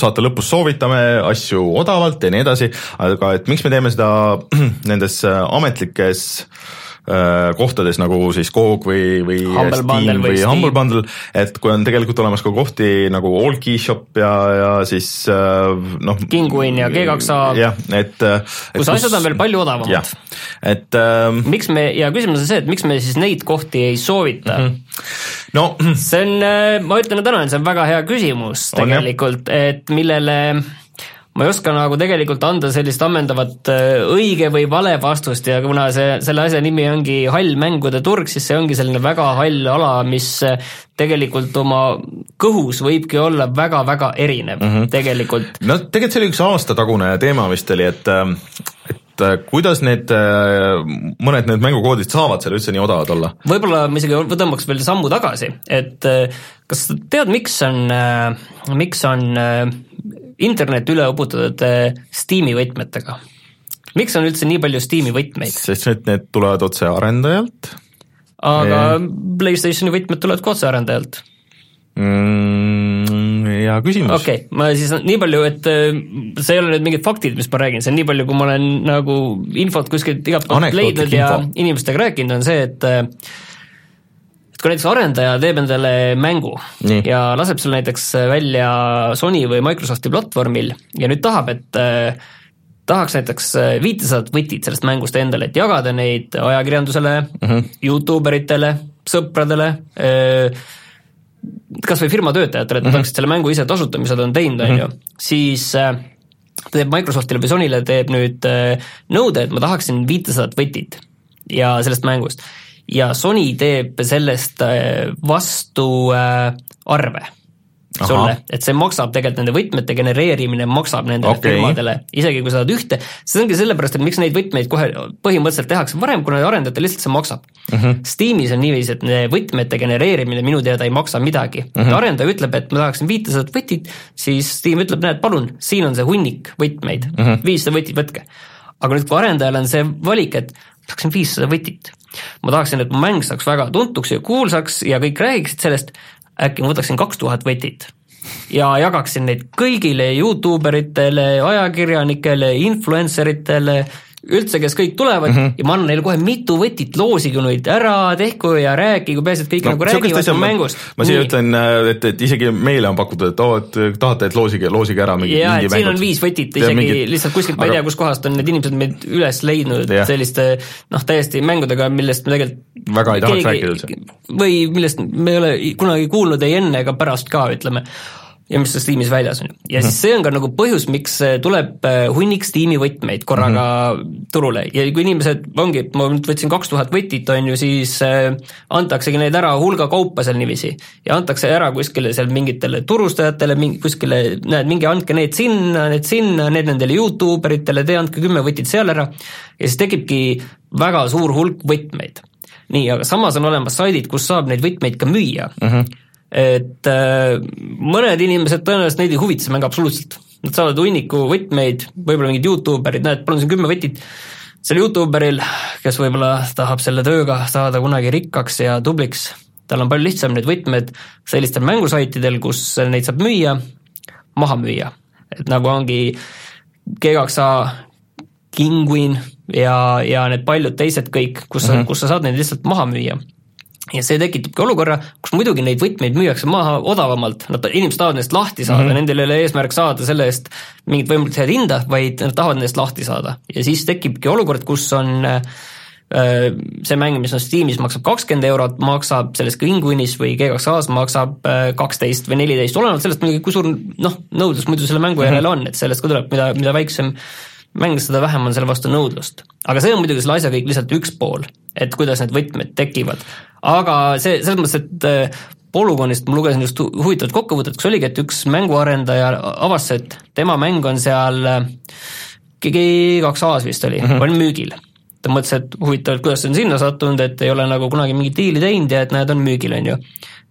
saate lõpus soovitame asju odavalt ja nii edasi, aga et miks me teeme seda nendes äh, ametlikes Äh, kohtades nagu siis Coop või, või Humble Steam või, või Humble Bundle, et kui on tegelikult olemas ka kohti nagu Allkey Shop ja, ja siis äh, noh. Kinguin ja G2A. jah, et, et. kus asjad on veel palju odavamad. et ähm,. miks me ja küsimus on see, et miks me siis neid kohti ei soovita mm? -hmm. no see on, äh, ma ütlen täna, et see on väga hea küsimus tegelikult, et millele ma ei oska nagu tegelikult anda sellist ammendavat äh, õige või vale vastust ja kuna see, selle asja nimi ongi hall mängude turg, siis see ongi selline väga hall ala, mis äh, tegelikult oma kõhus võibki olla väga-väga erinev mm -hmm. tegelikult. no tegelikult see oli üks aastatagune teema vist oli, et äh, et kuidas need, mõned need mängukoodid saavad seal üldse nii odavad olla? võib-olla ma isegi tõmbaks veel sammu tagasi, et kas tead, miks on, miks on internet üle uputatud äh, Steam'i võtmetega. miks on üldse nii palju Steam'i võtmeid? sest et need tulevad otse arendajalt. aga e... PlayStationi võtmed tulevad ka otse arendajalt mm,? hea küsimus. okei okay,, ma siis nii palju, et äh, see ei ole nüüd mingid faktid, mis ma räägin, see on nii palju, kui ma olen nagu infot kuskilt igalt poolt leidnud ja info. inimestega rääkinud, on see, et äh, kui näiteks arendaja teeb endale mängu Nii. ja laseb selle näiteks välja Sony või Microsofti platvormil ja nüüd tahab, et äh, tahaks näiteks äh, viitesadat võtit sellest mängust endale, et jagada neid ajakirjandusele mm, -hmm. Youtube eritele, sõpradele äh,, kas või firma töötajatele, et nad mm -hmm. tahaksid selle mängu ise tasuta, mis nad on teinud, on ju, siis äh, ta teeb Microsoftile või Sonyle teeb nüüd nõude, et ma tahaksin viitesadat võtit ja sellest mängust ja Sony teeb sellest äh, vastu äh, arve Aha. sulle, et see maksab tegelikult nende võtmete genereerimine maksab nendele okay. firmadele, isegi kui sa saad ühte, see ongi sellepärast, et miks neid võtmeid kohe põhimõtteliselt tehakse varem, kuna arendajatel lihtsalt see maksab mm. -hmm. Steamis on niiviisi, et võtmete genereerimine minu teada ei maksa midagi mm. -hmm. arendaja ütleb, et ma tahaksin viitesadat võtit, siis Steam ütleb, näed, palun, siin on see hunnik võtmeid mm, -hmm. viissada võtit võtke. aga nüüd, kui arendajal on see valik, et tahaksin viissada võtit ma tahaksin, et mu mäng saaks väga tuntuks ja kuulsaks ja kõik räägiksid sellest, äkki ma võtaksin kaks tuhat võtit ja jagaksin neid kõigile Youtube eritele, ajakirjanikele, influencer itele üldse, kes kõik tulevad mm -hmm. ja ma annan neile kohe mitu võtit, loosige neid ära, tehku ja rääkigu, peaasi, et kõik no, nagu räägivad mu mängust. ma siia ütlen, äh, et, et isegi meile on pakutud, et oo, et tahate, et loosige, loosige ära mingi, mingi mängud. siin on viis võtit isegi mingi... lihtsalt kuskilt, ma ei tea, kuskohast on need inimesed meid üles leidnud ja. selliste noh, täiesti mängudega, millest me tegelikult väga ei tahaks rääkida üldse. või millest me ei ole kunagi kuulnud ei enne ega pärast ka, ütleme ja mis sellest tiimis väljas on. ja mm siis see on ka nagu põhjus, miks tuleb äh, hunnik Steam'i võtmeid korraga mm turule ja kui inimesed, ongi, ma nüüd võtsin kaks tuhat võtit, on ju, siis äh, antaksegi neid ära hulga kaupa seal niiviisi. ja antakse ära kuskile seal mingitele turustajatele, mingi kuskile, näed, minge andke need sinna, need sinna, need nendele Youtube eritele, te andke kümme võtit seal ära. ja siis tekibki väga suur hulk võtmeid. nii, aga samas on olemas saidid, kus saab neid võtmeid ka müüa mm. -hmm et äh, mõned inimesed tõenäoliselt neid ei huvita see mäng absoluutselt. Nad saavad hunniku võtmeid, võib-olla mingid Youtuberid, näed, palun siin kümme võtit, sel Youtuberil, kes võib-olla tahab selle tööga saada kunagi rikkaks ja tubliks, tal on palju lihtsam need võtmed sellistel mängusaitidel, kus neid saab müüa, maha müüa. et nagu ongi G2A, Kinguin ja, ja need paljud teised kõik, kus sa mm, -hmm. kus sa saad neid lihtsalt maha müüa ja see tekitabki olukorra, kus muidugi neid võtmeid müüakse maha odavamalt, nad, inimesed tahavad nendest lahti saada mm, -hmm. nendel ei ole eesmärk saada selle eest mingit võimalikult head hinda, vaid nad tahavad nendest lahti saada. ja siis tekibki olukord, kus on äh, see mäng, mis on Steamis, maksab kakskümmend eurot, maksab selles Kinguinis või G2A-s maksab äh, kaksteist või neliteist, olenevalt sellest muidugi, kui suur noh, nõudlus muidu selle mängu järele mhm. on, et sellest ka tuleb, mida, mida väiksem mäng, seda vähem on selle vastu nõudlust. aga see on muidugi selle asja kõik lihtsalt üks pool, et kuidas need võtmed tekivad aga see, selles mõttes, et äh, Polygonist ma lugesin just huvitavat kokkuvõtet, kus oligi, et üks mänguarendaja avastas, et tema mäng on seal äh, G2A-s vist oli mm, -hmm. oli müügil. ta mõtles, et huvitav, et kuidas see on sinna sattunud, et ei ole nagu kunagi mingit diili teinud ja et näed, on müügil, on ju.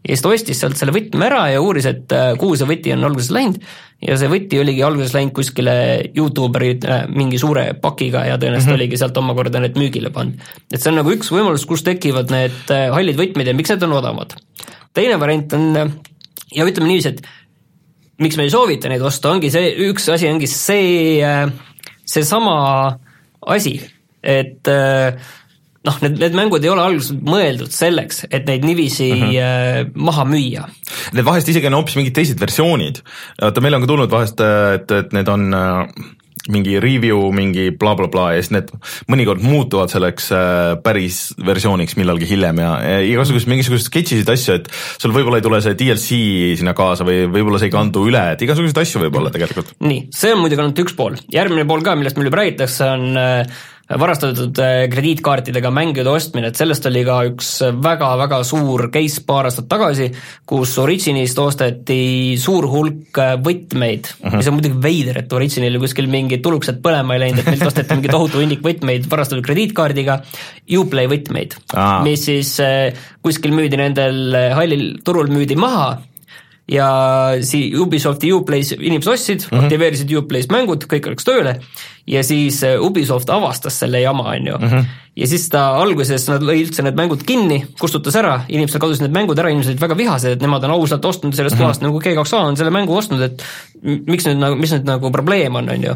Ja siis ta ostis sealt selle võtme ära ja uuris, et äh, kuhu see võti on alguses läinud ja see võti oligi alguses läinud kuskile Youtuberi äh, mingi suure pakiga ja tõenäoliselt mm -hmm. oligi sealt omakorda need müügile pannud. et see on nagu üks võimalus, kus tekivad need äh, hallid võtmed ja miks need on odavamad. teine variant on, ja ütleme niiviisi, et miks me ei soovita neid osta, ongi see, üks asi ongi see, seesama asi, et äh, noh, need, need mängud ei ole alguses mõeldud selleks, et neid niiviisi mm -hmm. maha müüa. Need vahest isegi on hoopis mingid teised versioonid, vaata meil on ka tulnud vahest, äh, et, et need on äh, mingi review, mingi blablabla bla, bla, ja siis need mõnikord muutuvad selleks päris versiooniks millalgi hiljem ja, ja igasugused mingisugused sketšisid asju, et sul võib-olla ei tule see DLC sinna kaasa või võib-olla see ei kandu üle, et igasuguseid asju võib olla tegelikult. nii, see on muidugi ainult üks pool, järgmine pool ka, millest meil juba räägitakse, on varastatud äh, krediitkaartidega mängude ostmine, et sellest oli ka üks väga-väga suur case paar aastat tagasi, kus Originist osteti suur hulk äh, võtmeid uh, -huh. mis on muidugi veider, et Originil kuskil mingid tuluksed põlema ei läinud, et meilt osteti mingi tohutu hunnik võtmeid varastatud krediitkaardiga, Uplay võtmeid ah., mis siis äh, kuskil müüdi nendel hallil turul müüdi maha ja sii-, Ubisofti Uplay's inimesed ostsid mm, -hmm. aktiveerisid Uplay's mängud, kõik läks tööle ja siis äh, Ubisoft avastas selle jama, on ju mm. -hmm. ja siis ta alguses, nad lõi üldse need mängud kinni, kustutas ära, inimestel kadusid need mängud ära, inimesed olid väga vihased, et nemad on ausalt ostnud sellest mm -hmm. kohast, nagu G2A on selle mängu ostnud, et miks nüüd nagu, mis nüüd nagu probleem on, on ju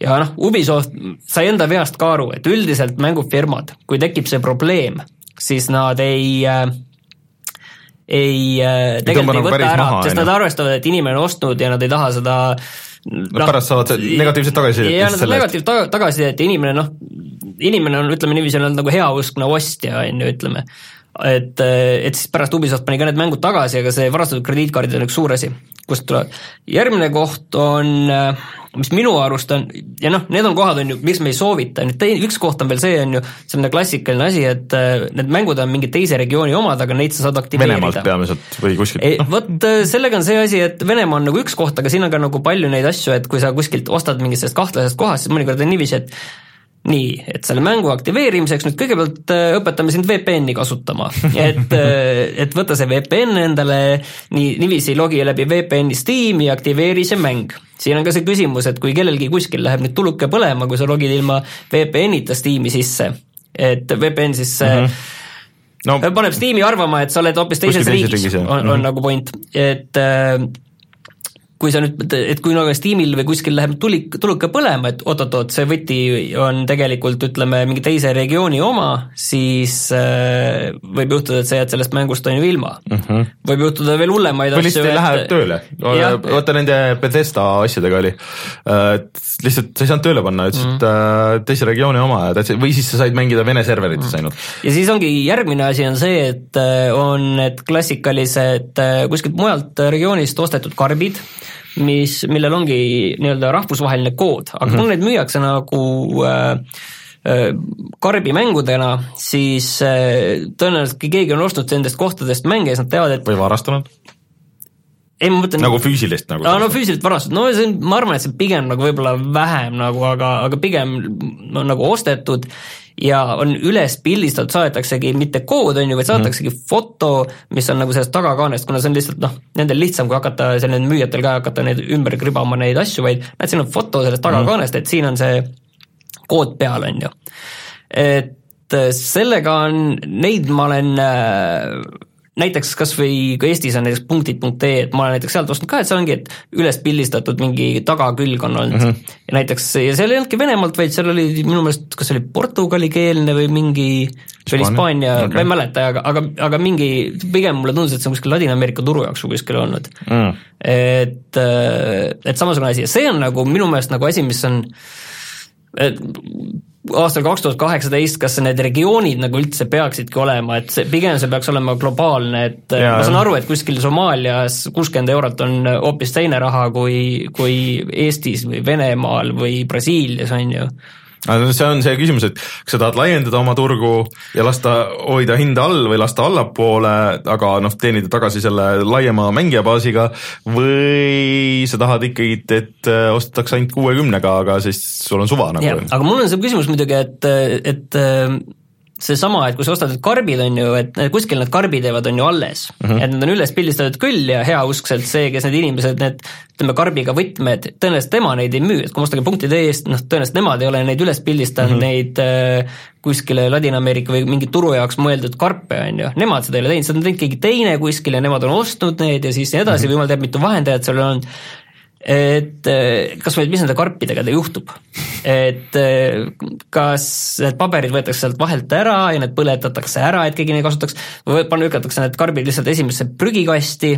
ja noh, Ubisoft sai enda veast ka aru, et üldiselt mängufirmad, kui tekib see probleem, siis nad ei äh, ei äh, tegelikult ei nagu võta ära, sest nad arvestavad, et inimene on ostnud ja nad ei taha seda Nad no, pärast saavad negatiivset tagasisidet. ja nad negatiivset tagasisidet ja inimene noh, inimene on, ütleme niiviisi, on nagu heauskne ostja, on ju, ütleme. Et, et siis pärast Ubisoft pani ka need mängud tagasi, aga see varastatud krediitkaardid on üks suur asi, kust tulevad. järgmine koht on äh, mis minu arust on, ja noh, need on kohad, on ju, miks me ei soovita, nüüd teine, üks koht on veel see, on ju, selline klassikaline asi, et äh, need mängud on mingi teise regiooni omad, aga neid sa saad aktiveerida. Venemaalt peamiselt või kuskilt no.. vot sellega on see asi, et Venemaa on nagu üks koht, aga siin on ka nagu palju neid asju, et kui sa kuskilt ostad mingist sellest kahtlasest kohast, siis mõnikord on niiviisi, et nii, et selle mängu aktiveerimiseks nüüd kõigepealt äh, õpetame sind VPN-i kasutama, et, äh, et võta see VPN endale, nii, niiviisi logi läbi VPN-i Steam'i, aktiveeri see mäng. siin on ka see küsimus, et kui kellelgi kuskil läheb nüüd tuluke põlema, kui sa logid ilma VPN-ita Steam'i sisse, et VPN siis mm -hmm no, paneb Steam'i arvama, et sa oled hoopis teises riigis, on, on mm -hmm. nagu point, et äh, kui sa nüüd, et kui nagu Steamil või kuskil läheb tuli, tuluke põlema, et oot-oot-oot, see võti on tegelikult ütleme, mingi teise regiooni oma, siis äh, võib juhtuda, et sa jääd sellest mängust on ju ilma mm. -hmm. võib juhtuda veel hullemaid või asju. lihtsalt ei lähe tööle, vaata nende Bethesda asjadega oli, et lihtsalt sa ei saanud tööle panna, ütlesid mm -hmm. teise regiooni oma ja täitsa, või siis sa said mängida Vene serverites mm -hmm. ainult. ja siis ongi järgmine asi on see, et äh, on need klassikalised äh, kuskilt mujalt regioonist ostetud karbid mis, millel ongi nii-öelda rahvusvaheline kood, aga mm -hmm. kui neid müüakse nagu äh, äh, karbimängudena, siis äh, tõenäoliselt kui keegi on ostnud nendest kohtadest mänge, siis nad teavad, et või varastanud? Ei, ma mõtlen nagu füüsilist nagu? no füüsiliselt varastatud, no see on, ma arvan, et see pigem nagu võib-olla vähem nagu, aga, aga pigem no, nagu ostetud ja on üles pildistatud, saadetaksegi mitte kood, on ju, vaid saadetaksegi mm. foto, mis on nagu sellest tagakaanest, kuna see on lihtsalt noh, nendel lihtsam, kui hakata sellel müüjatel ka hakata neid ümber kribama neid asju, vaid näed, siin on foto sellest tagakaanest mm., et siin on see kood peal, on ju. et sellega on, neid ma olen äh, näiteks kas või kui Eestis on näiteks punktid.ee, et ma olen näiteks sealt ostnud ka, et see ongi, et üles pildistatud mingi tagakülg on olnud mm. -hmm. ja näiteks, ja seal ei olnudki Venemaalt, vaid seal oli minu meelest, kas oli portugalikeelne või mingi see oli Hispaania okay., ma ei mäleta, aga, aga, aga mingi, pigem mulle tundus, et see on kuskil Ladina-Ameerika turu jaoks või kuskil olnud mm.. et, et samasugune asi ja see on nagu minu meelest nagu asi, mis on et aastal kaks tuhat kaheksateist, kas need regioonid nagu üldse peaksidki olema, et see, pigem see peaks olema globaalne, et ja. ma saan aru, et kuskil Somaalias kuuskümmend eurot on hoopis teine raha kui, kui Eestis või Venemaal või Brasiilias, on ju see on see küsimus, et kas sa tahad laiendada oma turgu ja lasta hoida hinda all või lasta allapoole, aga noh, teenida tagasi selle laiema mängijabaasiga või sa tahad ikkagi, et äh, ostetakse ainult kuuekümnega, aga siis sul on suva nagu. aga mul on see küsimus muidugi, et, et äh, seesama, et kui sa ostad karbid, on ju, et kuskil need karbid jäävad, on ju alles mm. -hmm. et need on üles pildistatud küll ja heauskselt see, kes need inimesed, need ütleme, karbiga võtmed, tõenäoliselt tema neid ei müü, et kui ma ostan punktide eest, noh, tõenäoliselt nemad ei ole neid üles pildistanud mm, -hmm. neid äh, kuskile Ladina-Ameerika või mingi turu jaoks mõeldud karpe, on ju, nemad seda ei ole teinud, seda on teinud keegi teine kuskil ja nemad on ostnud neid ja siis nii edasi mm -hmm. või jumal teab, mitu vahendajat seal on olnud et eh, kas või, mis nende karpidega juhtub, et eh, kas need paberid võetakse sealt vahelt ära ja need põletatakse ära, et keegi neid kasutaks, või panna, lükatakse need karbid lihtsalt esimesse prügikasti,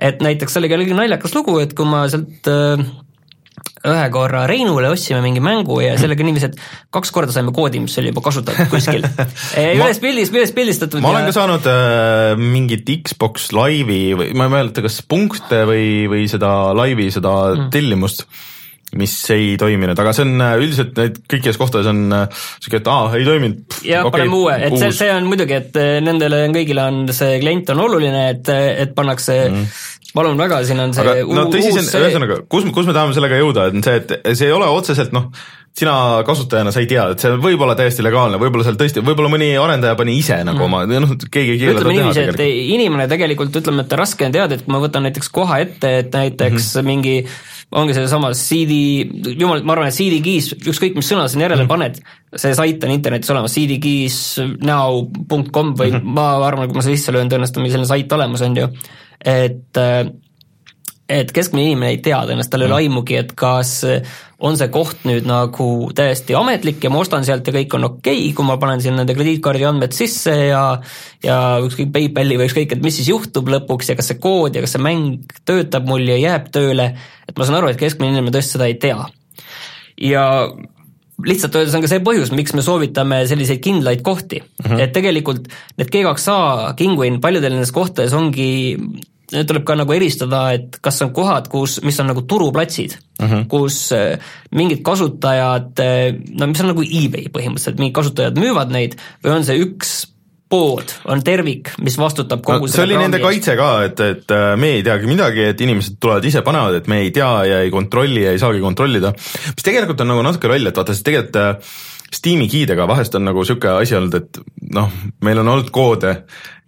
et näiteks sellega oli naljakas lugu, et kui ma sealt äh, ühe korra Reinule ostsime mingi mängu ja sellega niiviisi, et kaks korda saime koodi, mis oli juba kasutatud kuskil üles pildis, üles pildistatud. ma olen ka saanud äh, mingit Xbox Live'i või ma ei mäleta, kas punkte või, või seda Live'i seda mm. tellimust mis ei toiminud, aga see on äh, üldiselt need kõikides kohtades on äh, siuke, et aa, ei toiminud. jah okay,, paneme uue, et see, see on muidugi, et äh, nendele kõigile on see klient on oluline, et, et pannakse mm palun väga, siin on see aga, no tõsi, see on, ühesõnaga, kus, kus me tahame sellega jõuda, on see, et see ei ole otseselt noh, sina kasutajana sa ei tea, et see võib olla täiesti legaalne, võib-olla seal tõesti, võib-olla mõni arendaja pani ise nagu mm. oma, noh, keegi ei keela ütleme niiviisi, et inimene tegelikult ütleme, et raske on teada, et kui ma võtan näiteks koha ette, et näiteks mm -hmm. mingi ongi seesama CD, jumal, ma arvan, et CD-keys, ükskõik mis sõna sinna järele mm. paned, see sait on internetis olemas, cdkeys.now.com või mm -hmm. ma arvan, kui ma sisse löön, tõenäoliselt on meil selline sait olemas, on ju, et et keskmine inimene ei tea tõenäoliselt, tal ei ole mm. aimugi, et kas on see koht nüüd nagu täiesti ametlik ja ma ostan sealt ja kõik on okei okay,, kui ma panen sinna nende krediitkaardi andmed sisse ja ja ükskõik PayPali või ükskõik, et mis siis juhtub lõpuks ja kas see kood ja kas see mäng töötab mul ja jääb tööle, et ma saan aru, et keskmine inimene tõesti seda ei tea. ja lihtsalt öeldes on ka see põhjus, miks me soovitame selliseid kindlaid kohti mm, -hmm. et tegelikult need G2A Kinguin paljudel nendes kohtades ongi tuleb ka nagu eristada, et kas on kohad, kus, mis on nagu turuplatsid mm, -hmm. kus äh, mingid kasutajad, äh, no mis on nagu eBay põhimõtteliselt, mingid kasutajad müüvad neid või on see üks pood on tervik, mis vastutab kogu no, see oli nende kaitse ka, et, et äh, me ei teagi midagi, et inimesed tulevad ise, panevad, et me ei tea ja ei kontrolli ja ei saagi kontrollida, mis tegelikult on nagu natuke loll, et vaata, sest tegelikult Steam'i giidega vahest on nagu sihuke asi olnud, et noh, meil on olnud koode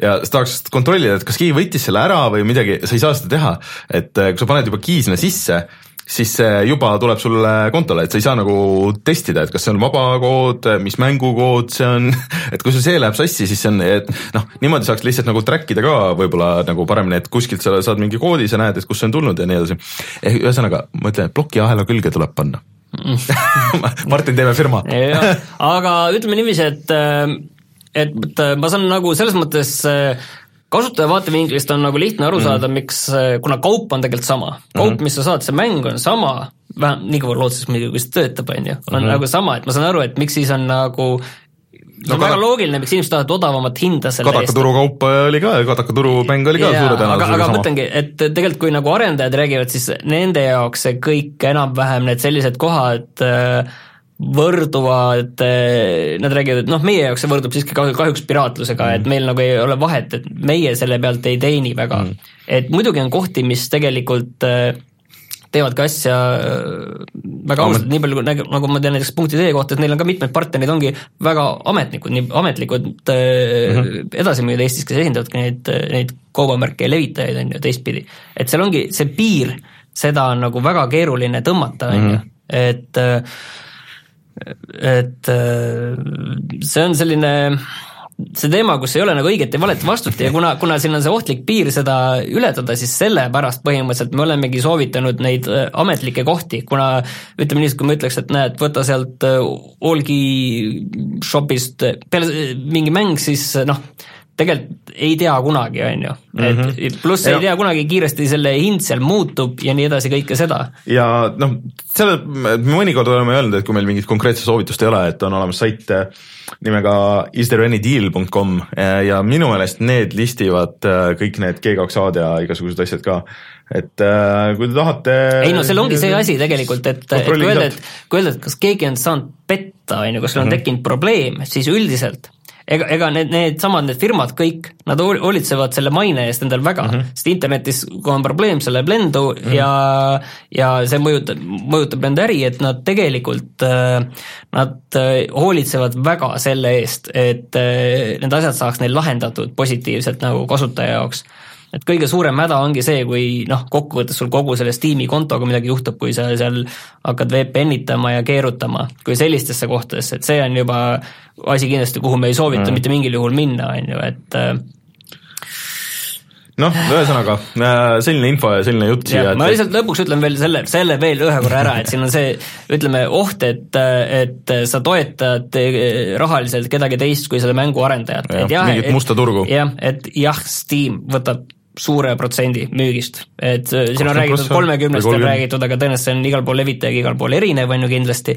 ja sa tahaks kontrollida, et kas keegi võttis selle ära või midagi, sa ei saa seda teha. et äh, kui sa paned juba key sinna sisse, siis see juba tuleb sulle kontole, et sa ei saa nagu testida, et kas see on vaba kood, mis mängukood see on, et kui sul see läheb sassi, siis see on, et noh, niimoodi saaks lihtsalt nagu track ida ka võib-olla nagu paremini, et kuskilt sa saad mingi koodi, sa näed, et kust see on tulnud ja nii edasi. ehk ühesõnaga, ma ütlen, et plokiahela külge tuleb panna Martin, teeme firma aga ütleme niiviisi, et, äh, et ma saan nagu selles mõttes äh, kasutaja vaatevinklist on nagu lihtne aru saada mm., miks, äh, kuna kaup on tegelikult sama, kaup mm., mis sa saad, see mäng on sama, vähem, nii kaua lootuses muidugi, kui see töötab, on ju, on mm -hmm. nagu sama, et ma saan aru, et miks siis on nagu see on no, väga loogiline, miks inimesed tahavad odavamat hinda selle kadaka eest. kadakaturu kaup oli ka, kadakaturu mäng oli ka ja, suure tõenäosusega sama. aga mõtlengi, et tegelikult kui nagu arendajad räägivad, siis nende jaoks see kõik enam-vähem need sellised kohad äh, võrduvad, äh, nad räägivad, et noh, meie jaoks see võrdub siiski kahjuks piraatlusega mm., et meil nagu ei ole vahet, et meie selle pealt ei teeni väga mm.. et muidugi on kohti, mis tegelikult äh, teevadki asja äh, väga ausalt, nii palju nagu, nagu ma tean näiteks punkti.ee kohta, et neil on ka mitmed partnerid ongi väga ametnikud, nii ametlikud mm -hmm. edasimüüjad Eestis, kes esindavadki neid, neid kaubamärke ja levitajaid, on ju, teistpidi. et seal ongi see piir, seda on nagu väga keeruline tõmmata, on ju, mhm. et et see on selline see teema, kus ei ole nagu õiget ja valet vastust ja kuna, kuna siin on see ohtlik piir seda ületada, siis sellepärast põhimõtteliselt me olemegi soovitanud neid äh, ametlikke kohti, kuna ütleme niiviisi, kui ma ütleks, et näed, võta sealt Allgi äh, shop'ist peale mingi mäng, siis noh, tegelikult ei tea kunagi, on ju, et -hmm. pluss ei tea kunagi, kiiresti selle hind seal muutub ja nii edasi, kõike seda. ja noh, selle, mõnikord oleme öelnud, et kui meil mingit konkreetset soovitust ei ole, et on olemas sait äh, nimega istthereanydeal.com ja minu meelest need listivad äh, kõik need G2A-d ja igasugused asjad ka et äh, kui te tahate ei no seal ongi see asi tegelikult, et, et kui öelda, et kui öelda, et kas keegi on saanud petta, on ju, kas sul on tekkinud probleem, siis üldiselt ega, ega need, needsamad, need firmad kõik, nad hoolitsevad selle maine eest endal väga mm, -hmm. sest internetis, kui on probleem, see läheb lendu mm -hmm. ja ja see mõjutab, mõjutab nende äri, et nad tegelikult, äh, nad äh, hoolitsevad väga selle eest, et äh, need asjad saaks neil lahendatud positiivselt nagu kasutaja jaoks et kõige suurem häda ongi see, kui noh, kokkuvõttes sul kogu selle Steam'i kontoga midagi juhtub, kui sa seal hakkad VPN itama ja keerutama, kui sellistesse kohtadesse, et see on juba asi kindlasti, kuhu me ei soovita mm. mitte mingil juhul minna, on ju, et äh, noh, ühesõnaga äh, selline info ja selline jutt siia. ma lihtsalt lõpuks ütlen veel selle, selle veel ühe korra ära, et siin on see, ütleme, oht, et, et sa toetad äh, rahaliselt kedagi teist kui selle mängu arendajat. mingit musta turgu. jah, et jah, Steam võtab suure protsendi müügist, et äh, siin on räägitud kolmekümnest on räägitud, aga tõenäoliselt see on igal pool levitajaga igal pool erinev, on ju kindlasti,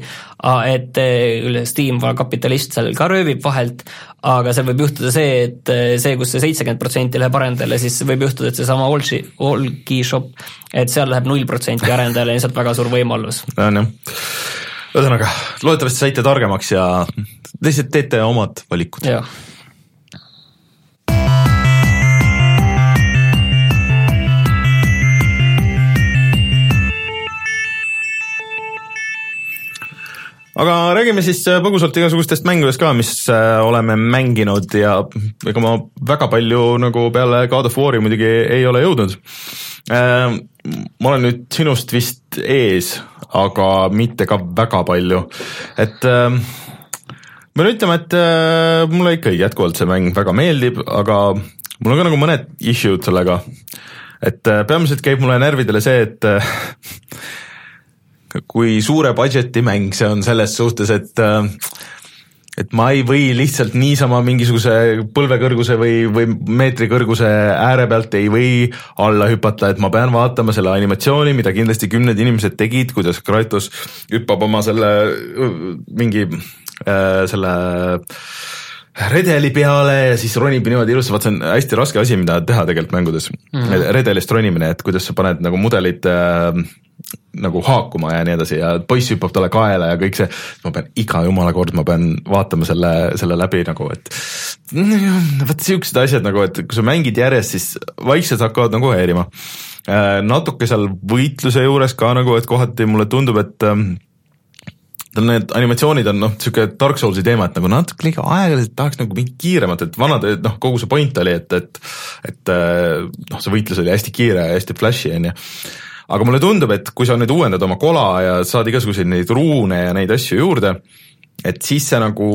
et äh, Steam kapitalist seal ka röövib vahelt, aga seal võib juhtuda see, et äh, see, kus see seitsekümmend protsenti läheb arendajale, siis võib juhtuda, et seesama Allgi, Allgi shop, et seal läheb null protsenti arendajale, lihtsalt väga suur võimalus. on jah, ühesõnaga, loodetavasti saite targemaks ja lihtsalt teete omad valikud. jah aga räägime siis äh, põgusalt igasugustest mängudest ka, mis äh, oleme mänginud ja ega ma väga palju nagu peale God of War'i muidugi ei ole jõudnud. Äh, ma olen nüüd sinust vist ees, aga mitte ka väga palju, et ma pean ütlema, et mulle ikka jätkuvalt see mäng väga meeldib, aga mul on ka nagu mõned issue'd sellega. et peamiselt käib mulle närvidele see, et kui suure budget'i mäng see on selles suhtes, et äh, et ma ei või lihtsalt niisama mingisuguse põlvekõrguse või, või meetri kõrguse ääre pealt ei või alla hüpata, et ma pean vaatama selle animatsiooni, mida kindlasti kümned inimesed tegid, kuidas Kratos hüppab oma selle mingi äh, selle redeli peale ja siis ronib niimoodi ilusti, vaat see on hästi raske asi, mida teha tegelikult mängudes mm. -hmm. redelist ronimine, et kuidas sa paned nagu mudelid äh, nagu haakuma ja nii edasi ja poiss hüppab talle kaela ja kõik see, ma pean iga jumala kord, ma pean vaatama selle, selle läbi nagu, et vot siuksed asjad nagu, et kui sa mängid järjest, siis vaikselt hakkavad nagu häirima. Äh, natuke seal võitluse juures ka nagu, et kohati mulle tundub, et ähm, tal need animatsioonid on noh, sihuke Dark Soulsi teema, et nagu natuke liiga aeglaselt, tahaks nagu mingit kiiremat, et vanad, noh, kogu see point oli, et, et et äh, noh, see võitlus oli hästi kiire ja hästi flash'i, on ju aga mulle tundub, et kui sa nüüd uuendad oma kola ja saad igasuguseid neid ruune ja neid asju juurde, et siis see nagu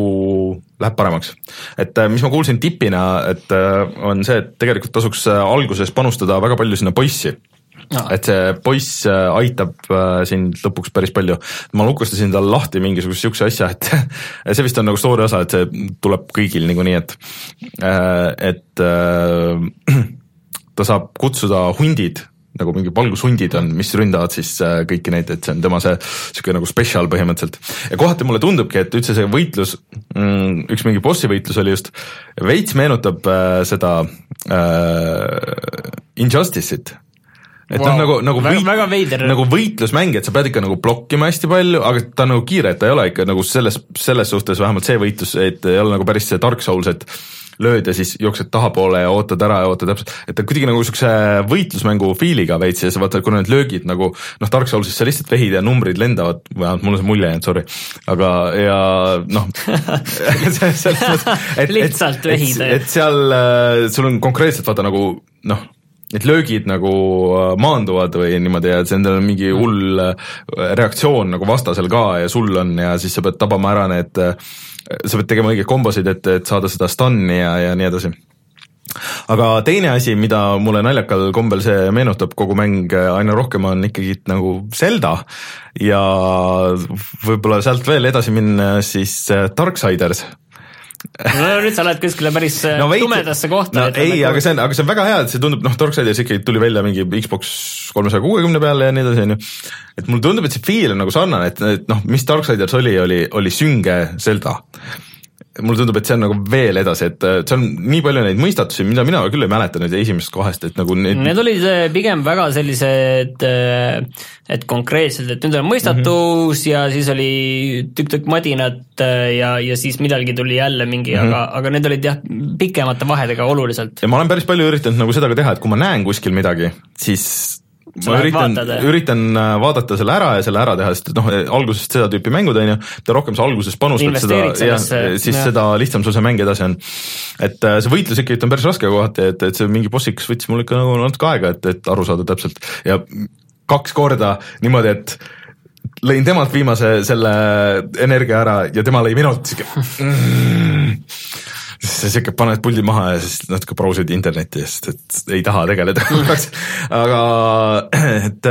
läheb paremaks. et äh, mis ma kuulsin tipina, et äh, on see, et tegelikult tasuks äh, alguses panustada väga palju sinna poissi no.. et see poiss aitab sind lõpuks päris palju. ma lukustasin tal lahti mingisuguse siukse asja, et see vist on nagu story osa, et see tuleb kõigil niikuinii, et, et ta saab kutsuda hundid nagu mingi valgushundid on, mis ründavad siis äh, kõiki neid, et see on tema see sihuke nagu special põhimõtteliselt. ja kohati mulle tundubki, et üldse see võitlus, mm, üks mingi bossi võitlus oli just, veits meenutab äh, seda äh, Injustice'it et wow. noh, nagu, nagu väga, võit, väga veider. nagu võitlusmäng, et sa pead ikka nagu blokkima hästi palju, aga ta on nagu kiire, et ta ei ole ikka nagu selles, selles suhtes vähemalt see võitlus, et ei ole nagu päris see Dark Souls, et lööd ja siis jooksed tahapoole ja ootad ära ja ootad täpselt, et ta kuidagi nagu niisuguse võitlusmängu feel'iga veits ja sa vaatad, kuna need löögid nagu noh, Dark Soulsis sa lihtsalt vehid ja numbrid lendavad, vähemalt mulle see mulje jäänud, sorry, aga ja noh lihtsalt vehid. et seal äh, sul on konkreetselt vaata nagu noh, need löögid nagu äh, maanduvad või niimoodi ja et endal on mingi hull äh, reaktsioon nagu vastasel ka ja sul on ja siis sa pead tabama ära need äh, sa pead tegema õigeid kombosid, et, et saada seda stun'i ja, ja nii edasi. Aga teine asi, mida mulle naljakal kombel see meenutab, kogu mäng aina rohkem on ikkagi nagu Zelda. Ja võib-olla sealt veel edasi minna, siis Darksiders no nüüd sa lähed kuskile päris no, veidi, tumedasse kohta. no ei, aga see on, aga see on väga hea, et see tundub, noh, Darksiders ikkagi tuli välja mingi Xbox kolmesaja kuuekümne peale ja nii edasi, on ju. et mulle tundub, et see feel on nagu sarnane, et, et noh, mis Darksiders oli, oli, oli sünge Zelda mulle tundub, et see on nagu veel edasi, et see on nii palju neid mõistatusi, mida mina küll ei mäleta nüüd esimesest kohast, et nagu need Need olid äh, pigem väga sellised, äh, et konkreetselt, et nüüd on mõistatus mm -hmm. ja siis oli tükk-tükk madinat äh, ja, ja siis millalgi tuli jälle mingi mm, -hmm. aga, aga need olid jah, pikemate vahedega oluliselt. ja ma olen päris palju üritanud nagu seda ka teha, et kui ma näen kuskil midagi, siis ma üritan, üritan äh, vaadata selle ära ja selle ära teha, sest et noh, algusest seda tüüpi mängud on ju, mida rohkem sa alguses panustad seda, ja siis ja. seda lihtsam sul see mäng edasi on. et äh, see võitlus ikkagi on päris raske kohati, et, et see mingi bossiks võttis mul ikka nagu natuke aega, et, et aru saada täpselt ja kaks korda niimoodi, et lõin temalt viimase selle energia ära ja tema lõi minult, sihuke mm siis sihuke paned puldi maha ja siis natuke brausid internetti, sest et ei taha tegeleda aga et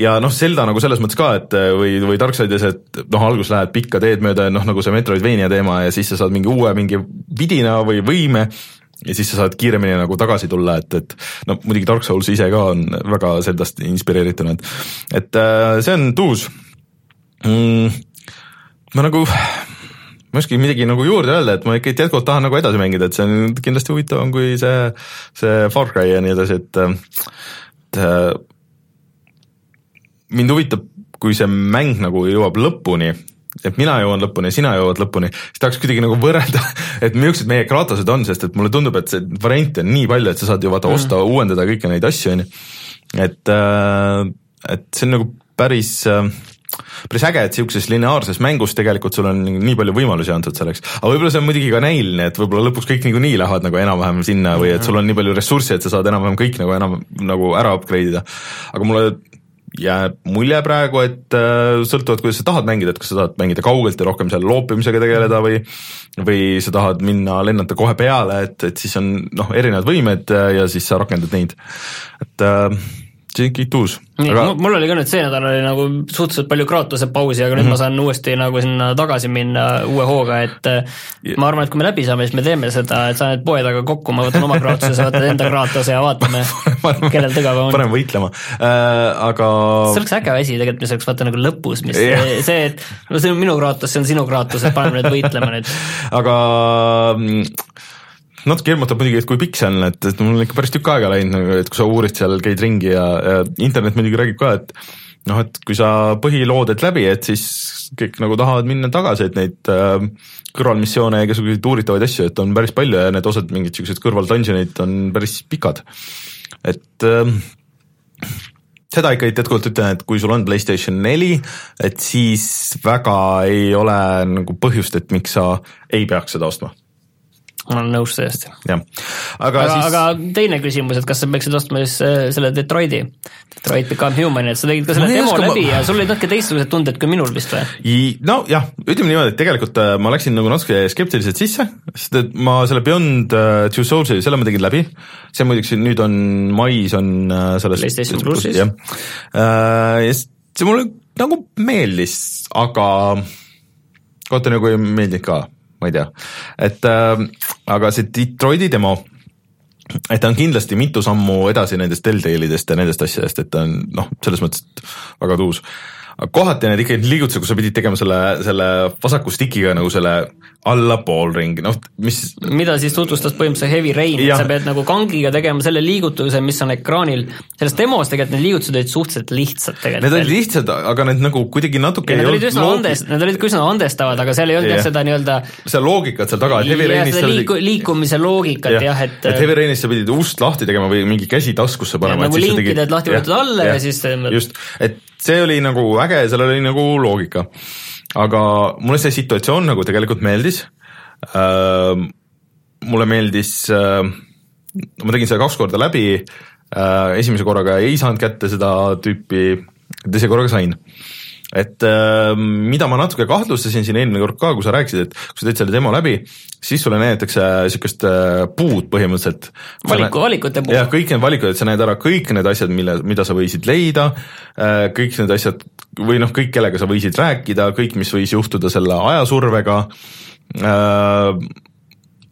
ja noh, Zelda nagu selles mõttes ka, et või, või Darksides, et noh, alguses lähed pikka teed mööda, noh nagu see Metroidvania teema ja siis sa saad mingi uue mingi vidina või võime ja siis sa saad kiiremini nagu tagasi tulla, et, et no muidugi Dark Souls ise ka on väga Zeldast inspireeritud, et see on tuus mm,. ma nagu ma ei oskagi midagi nagu juurde öelda, et ma ikka jätkuvalt tahan nagu edasi mängida, et see on kindlasti huvitavam kui see, see Far Cry ja nii edasi, et, et äh, mind huvitab, kui see mäng nagu jõuab lõpuni, et mina jõuan lõpuni ja sina jõuad lõpuni, siis tahaks kuidagi nagu võrrelda, et millised meie Kratosed on, sest et mulle tundub, et see variante on nii palju, et sa saad ju vaata osta mm., uuendada kõiki neid asju, on ju. et, äh, et see on nagu päris äh, päris äge, et sihukeses lineaarses mängus tegelikult sul on nii palju võimalusi antud selleks, aga võib-olla see on muidugi ka näiline, et võib-olla lõpuks kõik niikuinii lähevad nagu enam-vähem sinna või et sul on nii palju ressurssi, et sa saad enam-vähem kõik nagu enam nagu ära upgrade ida. aga mulle jääb mulje praegu, et äh, sõltuvalt, kuidas sa tahad mängida, et kas sa tahad mängida kaugelt ja rohkem seal loopimisega tegeleda või või sa tahad minna lennata kohe peale, et, et siis on noh, erinevad võimed ja siis sa rakendad neid, et äh, see on kõik uus. nii aga..., mul oli ka nüüd see nädal oli nagu suhteliselt palju Kratose pausi, aga nüüd mm -hmm. ma saan uuesti nagu sinna tagasi minna uue hooga, et yeah. ma arvan, et kui me läbi saame, siis me teeme seda, et sa need poe taga kokku, ma võtan oma Kratose, sa võtad enda Kratose ja vaatame kellel tugevam on. paneme võitlema äh,, aga see oleks äge asi tegelikult, mis oleks vaata nagu lõpus, mis yeah. see, et no see on minu Kratos, see on sinu Kratos, et paneme nüüd võitlema nüüd. aga mm, natuke hirmutab muidugi, et kui pikk see on, et, et mul on ikka päris tükk aega läinud nagu, et kui sa uurid seal, käid ringi ja, ja internet muidugi räägib ka, et noh, et kui sa põhilood teed läbi, et siis kõik nagu tahavad minna tagasi, et neid äh, kõrvalmissioone ja igasuguseid uuritavaid asju, et on päris palju ja need osad mingid siuksed kõrval dungeonid on päris pikad. et äh, seda ikka jätkuvalt ütlen, et kui sul on Playstation neli, et siis väga ei ole nagu põhjust, et miks sa ei peaks seda ostma ma olen nõus täiesti. jah, aga, aga siis. aga teine küsimus, et kas sa peaksid ostma siis äh, selle Detroiti, Detroit Become Human, et sa tegid ka selle demo oska, läbi ma... ja sul olid natuke teistsugused tunded kui minul vist või? nojah, ütleme niimoodi, et tegelikult äh, ma läksin nagu natuke skeptiliselt sisse, sest et ma selle Beyond uh, Two Souls'i, selle ma tegin läbi, see muideks nüüd on, mais on selles PlayStation plussis. jah ja see mulle nagu meeldis, aga kohati nagu ei meeldinud ka ma ei tea, et äh, aga see Detroiti demo, et ta on kindlasti mitu sammu edasi nendest Telltale'idest ja nendest asjadest, et ta on noh, selles mõttes väga tuus aga kohati need ikkagi liigutused, kus sa pidid tegema selle, selle vasaku stikiga nagu selle alla poolringi, noh mis mida siis tutvustas põhimõtteliselt Heavy Rain, et sa pead nagu kangiga tegema selle liigutuse, mis on ekraanil, selles demos tegelikult need liigutused olid suhteliselt lihtsad tegelikult. Need olid lihtsad, aga need nagu kuidagi natuke need olid üsna andest-, need olid üsna andestavad, aga seal ei olnud jah seda nii-öelda seda loogikat seal taga, et Heavy Rainis liiku, liikumise loogikat jah, jah, et et Heavy Rainis sa pidid ust lahti tegema või mingi käsi taskusse panema. nagu linki teed lahti võetud alla ja, ja siis just, et see oli nagu äge, seal oli nagu loogika. aga mulle see situatsioon nagu tegelikult meeldis äh,. mulle meeldis äh,, ma tegin selle kaks korda läbi äh,, esimese korraga ei saanud kätte seda tüüpi, teise korraga sain et äh, mida ma natuke kahtlustasin siin eelmine kord ka, kui sa rääkisid, et kui sa teed selle demo läbi, siis sulle näidatakse niisugust äh, puud põhimõtteliselt. valiku, valikute puud. jah, kõik need valikud, et sa näed ära kõik need asjad, mille, mida sa võisid leida äh,, kõik need asjad või noh, kõik, kellega sa võisid rääkida, kõik, mis võis juhtuda selle ajasurvega äh,,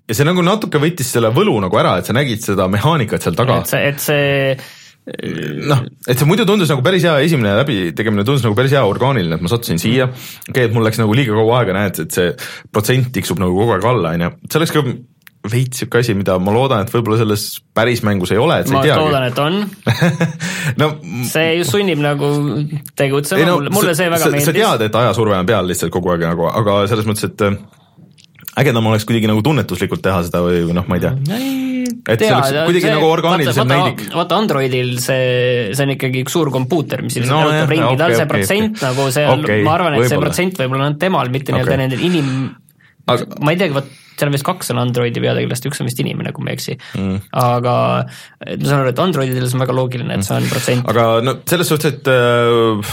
ja see nagu natuke võttis selle võlu nagu ära, et sa nägid seda mehaanikat seal taga. et see, et see noh, et see muidu tundus nagu päris hea, esimene läbitegemine tundus nagu päris hea orgaaniline, et ma sattusin siia, okei okay,, et mul läks nagu liiga kaua aega, näed, et see protsent tiksub nagu kogu aeg alla, on ju, see oleks ka veits sihuke asi, mida ma loodan, et võib-olla selles päris mängus ei ole, et sa ma ei teagi. loodan, et on no see just sunnib nagu tegutsema, no, mulle, mulle see väga sa, meeldis. sa tead, et ajasurve on peal lihtsalt kogu aeg nagu, aga selles mõttes, et äh, ägedam oleks kuidagi nagu tunnetuslikult teha seda või, või noh, ma ei tea. Et see oleks kuidagi see, nagu orgaaniliselt näidik. vaata Androidil see, see on ikkagi üks suur kompuuter, mis ilmselt no, jalutab ringi, tal see okay, protsent okay. nagu see on okay,, ma arvan, et see protsent võib-olla on temal, mitte nii-öelda okay. nendel inim- aga ma ei teagi, vot seal on vist kaks on Androidi peategelast, üks on vist inimene, kui ma ei eksi mm.. aga ma saan aru, et Androididel see on väga loogiline, et see on protsent. aga no selles suhtes, et äh,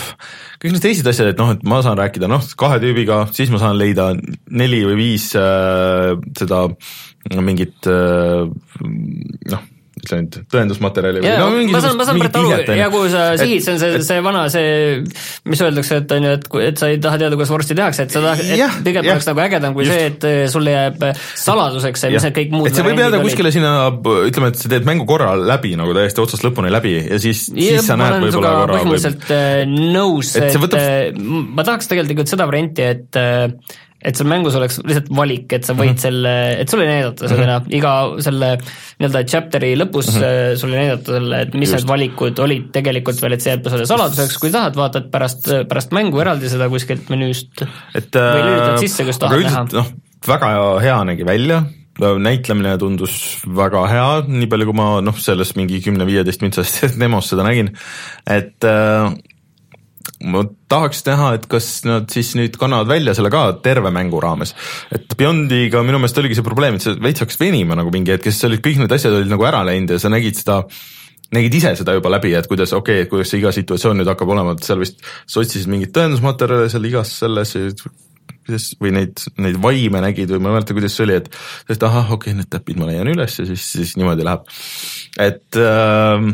kõik need teised asjad, et noh, et ma saan rääkida noh, kahe tüübiga, siis ma saan leida neli või viis äh, seda mingit äh, noh ütle nüüd, tõendusmaterjali või no mingi ma saan, ma saan praegu aru. ja kuhu sa sihid, see on see, see vana see, mis öeldakse, et on ju, et, et sa ei taha teada, kuidas vorsti tehakse, et sa tahad, et pigem oleks nagu ägedam kui just. see, et eh, sul jääb saladuseks see, mis need kõik muud et see võib jääda kuskile sinna, ütleme, et sa teed mängu korra läbi nagu täiesti otsast lõpuni läbi ja siis, siis sa näed võib-olla korra põhimõtteliselt või... nõus, et, et võtab... Ma tahaks tegelikult seda varianti, et et seal mängus oleks lihtsalt valik, et sa võid mm -hmm. selle, et sulle ei näidata seda mm -hmm. enam, iga selle nii-öelda chapter'i lõpus mm -hmm. sulle ei näidata selle, et mis Just. need valikud olid tegelikult veel, et see jääb sulle saladuseks, kui tahad, vaatad pärast, pärast mängu eraldi seda kuskilt menüüst et, või lülitad äh, sisse, kus tahad näha. noh, väga hea nägi välja, näitlemine tundus väga hea, nii palju kui ma noh, selles mingi kümne-viieteist mintsast demos seda nägin, et äh, ma tahaks näha, et kas nad siis nüüd kannavad välja selle ka terve mängu raames. et Beyondiga minu meelest oligi see probleem, et see veits hakkas venima nagu mingi hetk, sest olid kõik need asjad olid nagu ära läinud ja sa nägid seda nägid ise seda juba läbi, et kuidas, okei okay,, et kuidas see iga situatsioon nüüd hakkab olema, et seal vist sa otsisid mingeid tõendusmaterjale seal igas selles kuidas või neid, neid vaime nägid või ma ei mäleta, kuidas see oli, et et ahah, okei okay,, need täpid ma leian üles ja siis, siis niimoodi läheb. et äh,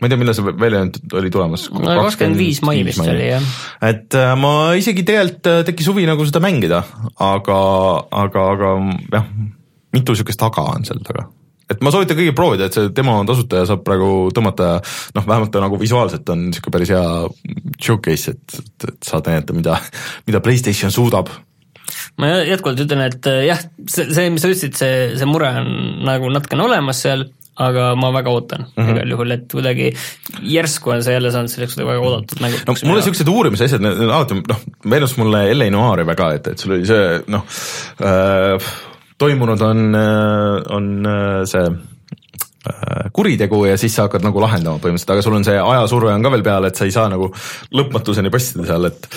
ma ei tea, millal see välja oli tulemas? kakskümmend viis mai vist oli jah. et äh, ma isegi tegelikult äh, tekkis huvi nagu seda mängida, aga, aga, aga jah, mitu niisugust aga on seal taga et ma soovitan kõigil proovida, et see demo on tasuta ja saab praegu tõmmata, noh, vähemalt ta nagu visuaalselt on niisugune päris hea showcase, et, et, et saad näidata, mida, mida Playstation suudab ma jätkuvalt ütlen, et äh, jah, see, see, mis sa ütlesid, see, see mure on nagu natukene olemas seal aga ma väga ootan mm -hmm. igal juhul, et kuidagi järsku on see jälle saanud selleks väga oodatud mänguks. no mulle niisugused uurimise asjad, alati noh, meenus mulle L.A. Noiri väga, et, et sul oli see noh äh,, toimunud on, äh, on äh, see äh, kuritegu ja siis sa hakkad nagu lahendama põhimõtteliselt, aga sul on see ajasurve on ka veel peal, et sa ei saa nagu lõpmatuseni passida seal, et,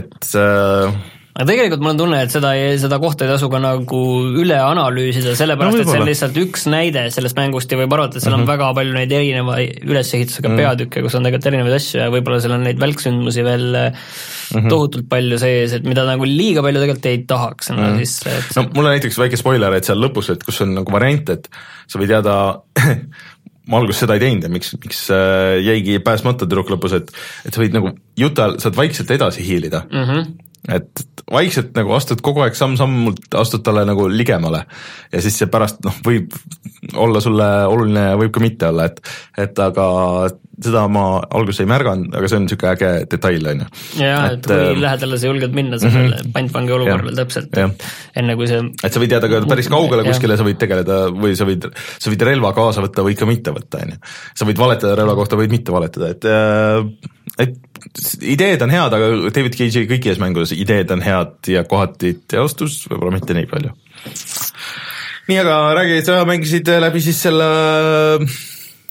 et äh, aga tegelikult mul on tunne, et seda, seda kohta ei tasu ka nagu üle analüüsida, sellepärast no, et see on lihtsalt üks näide sellest mängust ja võib arvata, et seal on mm -hmm. väga palju neid erineva ülesehitusega mm -hmm. peatükke, kus on tegelikult erinevaid asju ja võib-olla seal on neid välksündmusi veel mm -hmm. tohutult palju sees, et mida nagu liiga palju tegelikult ei tahaks sinna mm -hmm. sisse, et no mul on näiteks väike spoiler, et seal lõpus, et kus on nagu variant, et sa võid jääda ma alguses seda ei teinud ja miks, miks äh, jäigi pääsmata tüdruk lõpus, et et sa võid nagu jutu ajal, saad vaikselt edasi hiilida mm. -hmm et vaikselt nagu astud kogu aeg samm-sammult, astud talle nagu ligemale ja siis see pärast noh, võib olla sulle oluline ja võib ka mitte olla, et, et aga seda ma alguses ei märganud, aga see on niisugune äge detail, on ju. jaa, et kui äh, lähedale sa julged minna sellele mm -hmm. pantvangi olukorrale täpselt, enne kui see et sa võid jääda ka päris kaugele kuskile, sa võid tegeleda või sa võid, sa võid relva kaasa võtta, võid ka mitte võtta, on ju. sa võid valetada relva kohta, võid mitte valetada, et äh, et ideed on head, aga David Cage'i kõikides mängudes ideed on head ja kohati teostus võib-olla mitte nii palju. nii, aga räägi, sa mängisid läbi siis selle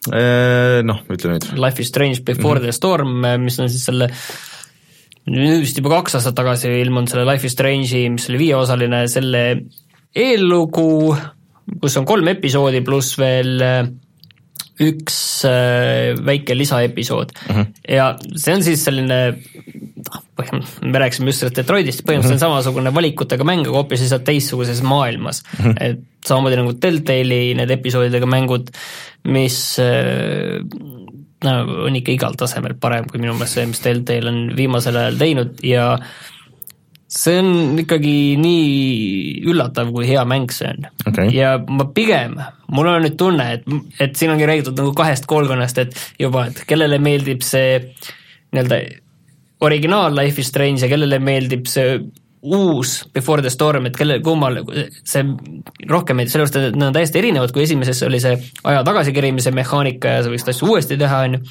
äh, noh, ütle nüüd. Life is strange before mm -hmm. the storm, mis on siis selle nüüd vist juba kaks aastat tagasi ilmunud selle Life is Strange'i, mis oli viieosaline, selle eellugu, kus on kolm episoodi pluss veel äh, üks äh, väike lisaepisood mm -hmm. ja see on siis selline noh, põhimõtteliselt, me rääkisime just sellest Detroitist, põhimõtteliselt mm -hmm. samasugune valikutega mäng, aga hoopis lihtsalt teistsuguses maailmas mm. -hmm. et samamoodi nagu Telltale'i need episoodidega mängud, mis äh, no on ikka igal tasemel parem kui minu meelest see, mis Telltale on viimasel ajal teinud ja see on ikkagi nii üllatav, kui hea mäng see on. Okay.. ja ma pigem, mul on nüüd tunne, et, et siin ongi räägitud nagu kahest koolkonnast, et juba, et kellele meeldib see nii-öelda originaal Life is Strange ja kellele meeldib see uus Before the Storm, et kelle, kummal see rohkem meeldib, sellepärast et nad on täiesti erinevad, kui esimeses oli see aja tagasikerimise mehaanika ja sa võiksid asju uuesti teha, on ju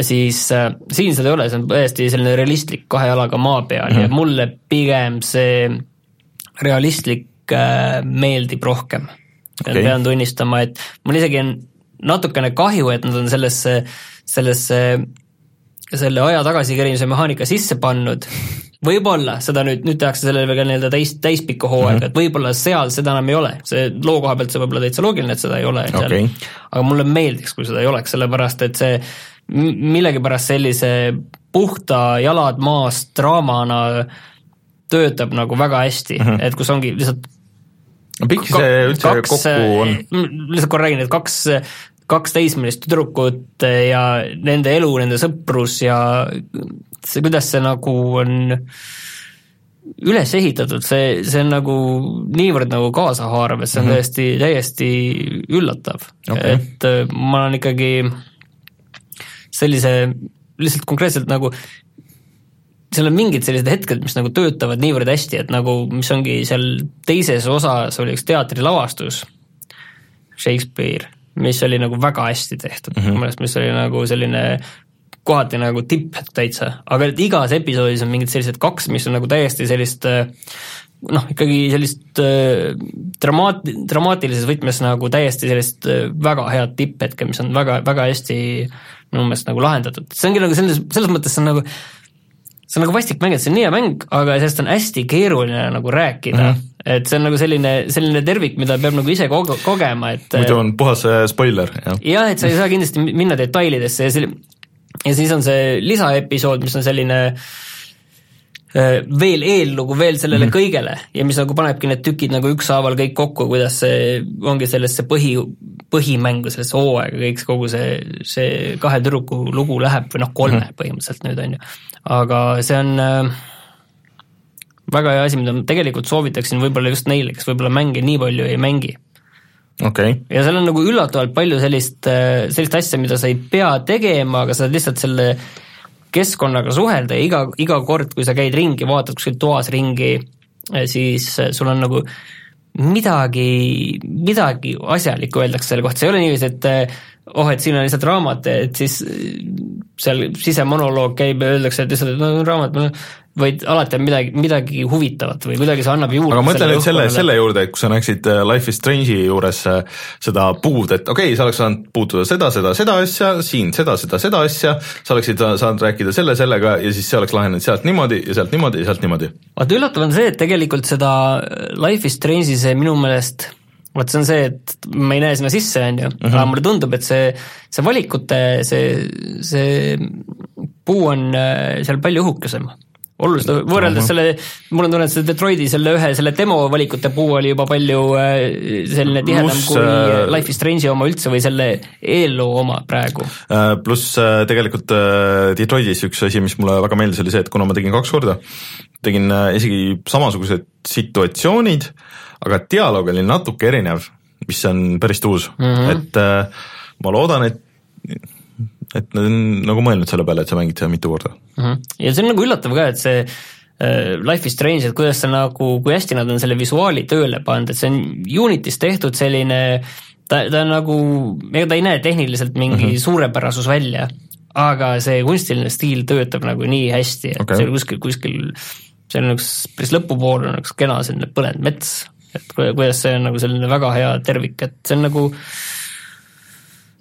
siis äh, siin seda ei ole, see on täiesti selline realistlik kahe jalaga maa peal mm -hmm. ja mhm. mulle pigem see realistlik äh, meeldib rohkem okay.. pean tunnistama, et mul isegi on natukene kahju, et nad on sellesse, sellesse selle aja tagasikerimise mehaanika sisse pannud, võib-olla seda nüüd, nüüd tehakse sellele veel nii-öelda täis, täispikka hooaega mm, -hmm. et võib-olla seal seda enam ei ole, see loo koha pealt see võib olla täitsa loogiline, et seda ei ole okay. aga mulle meeldiks, kui seda ei oleks, sellepärast et see millegipärast sellise puhta jalad maas draamana töötab nagu väga hästi mm, -hmm. et kus ongi lihtsalt pikk see üldse kaks, kokku on? lihtsalt korra räägin, et kaks, kaks teismelist tüdrukut ja nende elu, nende sõprus ja see, kuidas see nagu on üles ehitatud, see, see on nagu niivõrd nagu kaasahaarav, et see on mm -hmm. täiesti, täiesti üllatav okay., et ma olen ikkagi sellise, lihtsalt konkreetselt nagu seal on mingid sellised hetked, mis nagu töötavad niivõrd hästi, et nagu, mis ongi seal teises osas oli üks teatrilavastus, Shakespeare, mis oli nagu väga hästi tehtud mm, -hmm. minu meelest, mis oli nagu selline kohati nagu tipp täitsa, aga et igas episoodis on mingid sellised kaks, mis on nagu täiesti sellist noh, ikkagi sellist äh, dramaat-, dramaatilises võtmes nagu täiesti sellist äh, väga head tipphetke, mis on väga, väga hästi äh, minu meelest nagu lahendatud, see ongi nagu selles, selles mõttes see on nagu see on nagu vastik mäng, et see on nii hea mäng, aga sellest on hästi keeruline nagu rääkida mm. -hmm. et see on nagu selline, selline tervik, mida peab nagu ise koge-, kogema, et muidu on puhas äh, spoiler, jah. jah, et sa ei saa kindlasti minna detailidesse ja see, ja siis on see lisaepisood, mis on selline äh, Äh, veel eellugu veel sellele mm -hmm. kõigele ja mis nagu panebki need tükid nagu ükshaaval kõik kokku, kuidas see ongi sellesse põhi, põhimängu, sellesse hooaega kõik, kogu see, see kahe tüdruku lugu läheb või noh, kolme mm -hmm. põhimõtteliselt nüüd on ju. aga see on äh, väga hea asi, mida ma tegelikult soovitaksin võib-olla just neile, kes võib-olla mänge nii palju ei mängi okay.. ja seal on nagu üllatavalt palju sellist, äh, sellist asja, mida sa ei pea tegema, aga sa lihtsalt selle keskkonnaga suhelda ja iga, iga kord, kui sa käid ringi, vaatad kuskil toas ringi, eh, siis eh, sul on nagu midagi, midagi asjalikku öeldakse selle kohta, see ei ole niiviisi, et eh, oh, et siin on lihtsalt raamat, et siis seal sisemonoloog käib ja öeldakse, et lihtsalt, no raamat, vaid alati on midagi, midagi huvitavat või kuidagi see annab juurde. aga mõtle nüüd selle, selle juurde, et kui sa näeksid äh, Life is Strange'i juures äh, seda puud, et okei okay,, sa oleks saanud puutuda seda, seda, seda asja, siin seda, seda, seda asja, sa oleksid saanud rääkida selle, sellega ja siis see oleks lahenenud sealt niimoodi ja sealt niimoodi ja sealt niimoodi. vaata üllatav on see, et tegelikult seda Life is Strange'i see minu meelest vot see on see, et ma ei näe sinna sisse, on ju, mhm. aga mulle tundub, et see, see valikute, see, see puu on äh, seal palju õhukesem oluliselt võrreldes selle, mul on tunne, et see Detroiti selle ühe, selle demo valikute puu oli juba palju äh, selline tihedam plus, kui äh, Life is Strange'i oma üldse või selle eelloo oma praegu. Äh, pluss tegelikult Detroitis üks asi, mis mulle väga meeldis, oli see, et kuna ma tegin kaks korda, tegin isegi samasugused situatsioonid, aga dialoog oli natuke erinev, mis on päris uus mm, -hmm. et ma loodan, et et nad on nagu mõelnud selle peale, et sa mängid seda mitu korda mm. -hmm. ja see on nagu üllatav ka, et see äh, Life is Strange, et kuidas see nagu, kui hästi nad on selle visuaali tööle pannud, et see on Unitis tehtud selline ta, ta on nagu, ega ta ei näe tehniliselt mingi mm -hmm. suurepärasus välja, aga see kunstiline stiil töötab nagu nii hästi, et okay. see kuskil, kuskil seal on üks, päris lõpupool on üks kena selline põlenud mets, et kuidas see on nagu selline väga hea tervik, et see on nagu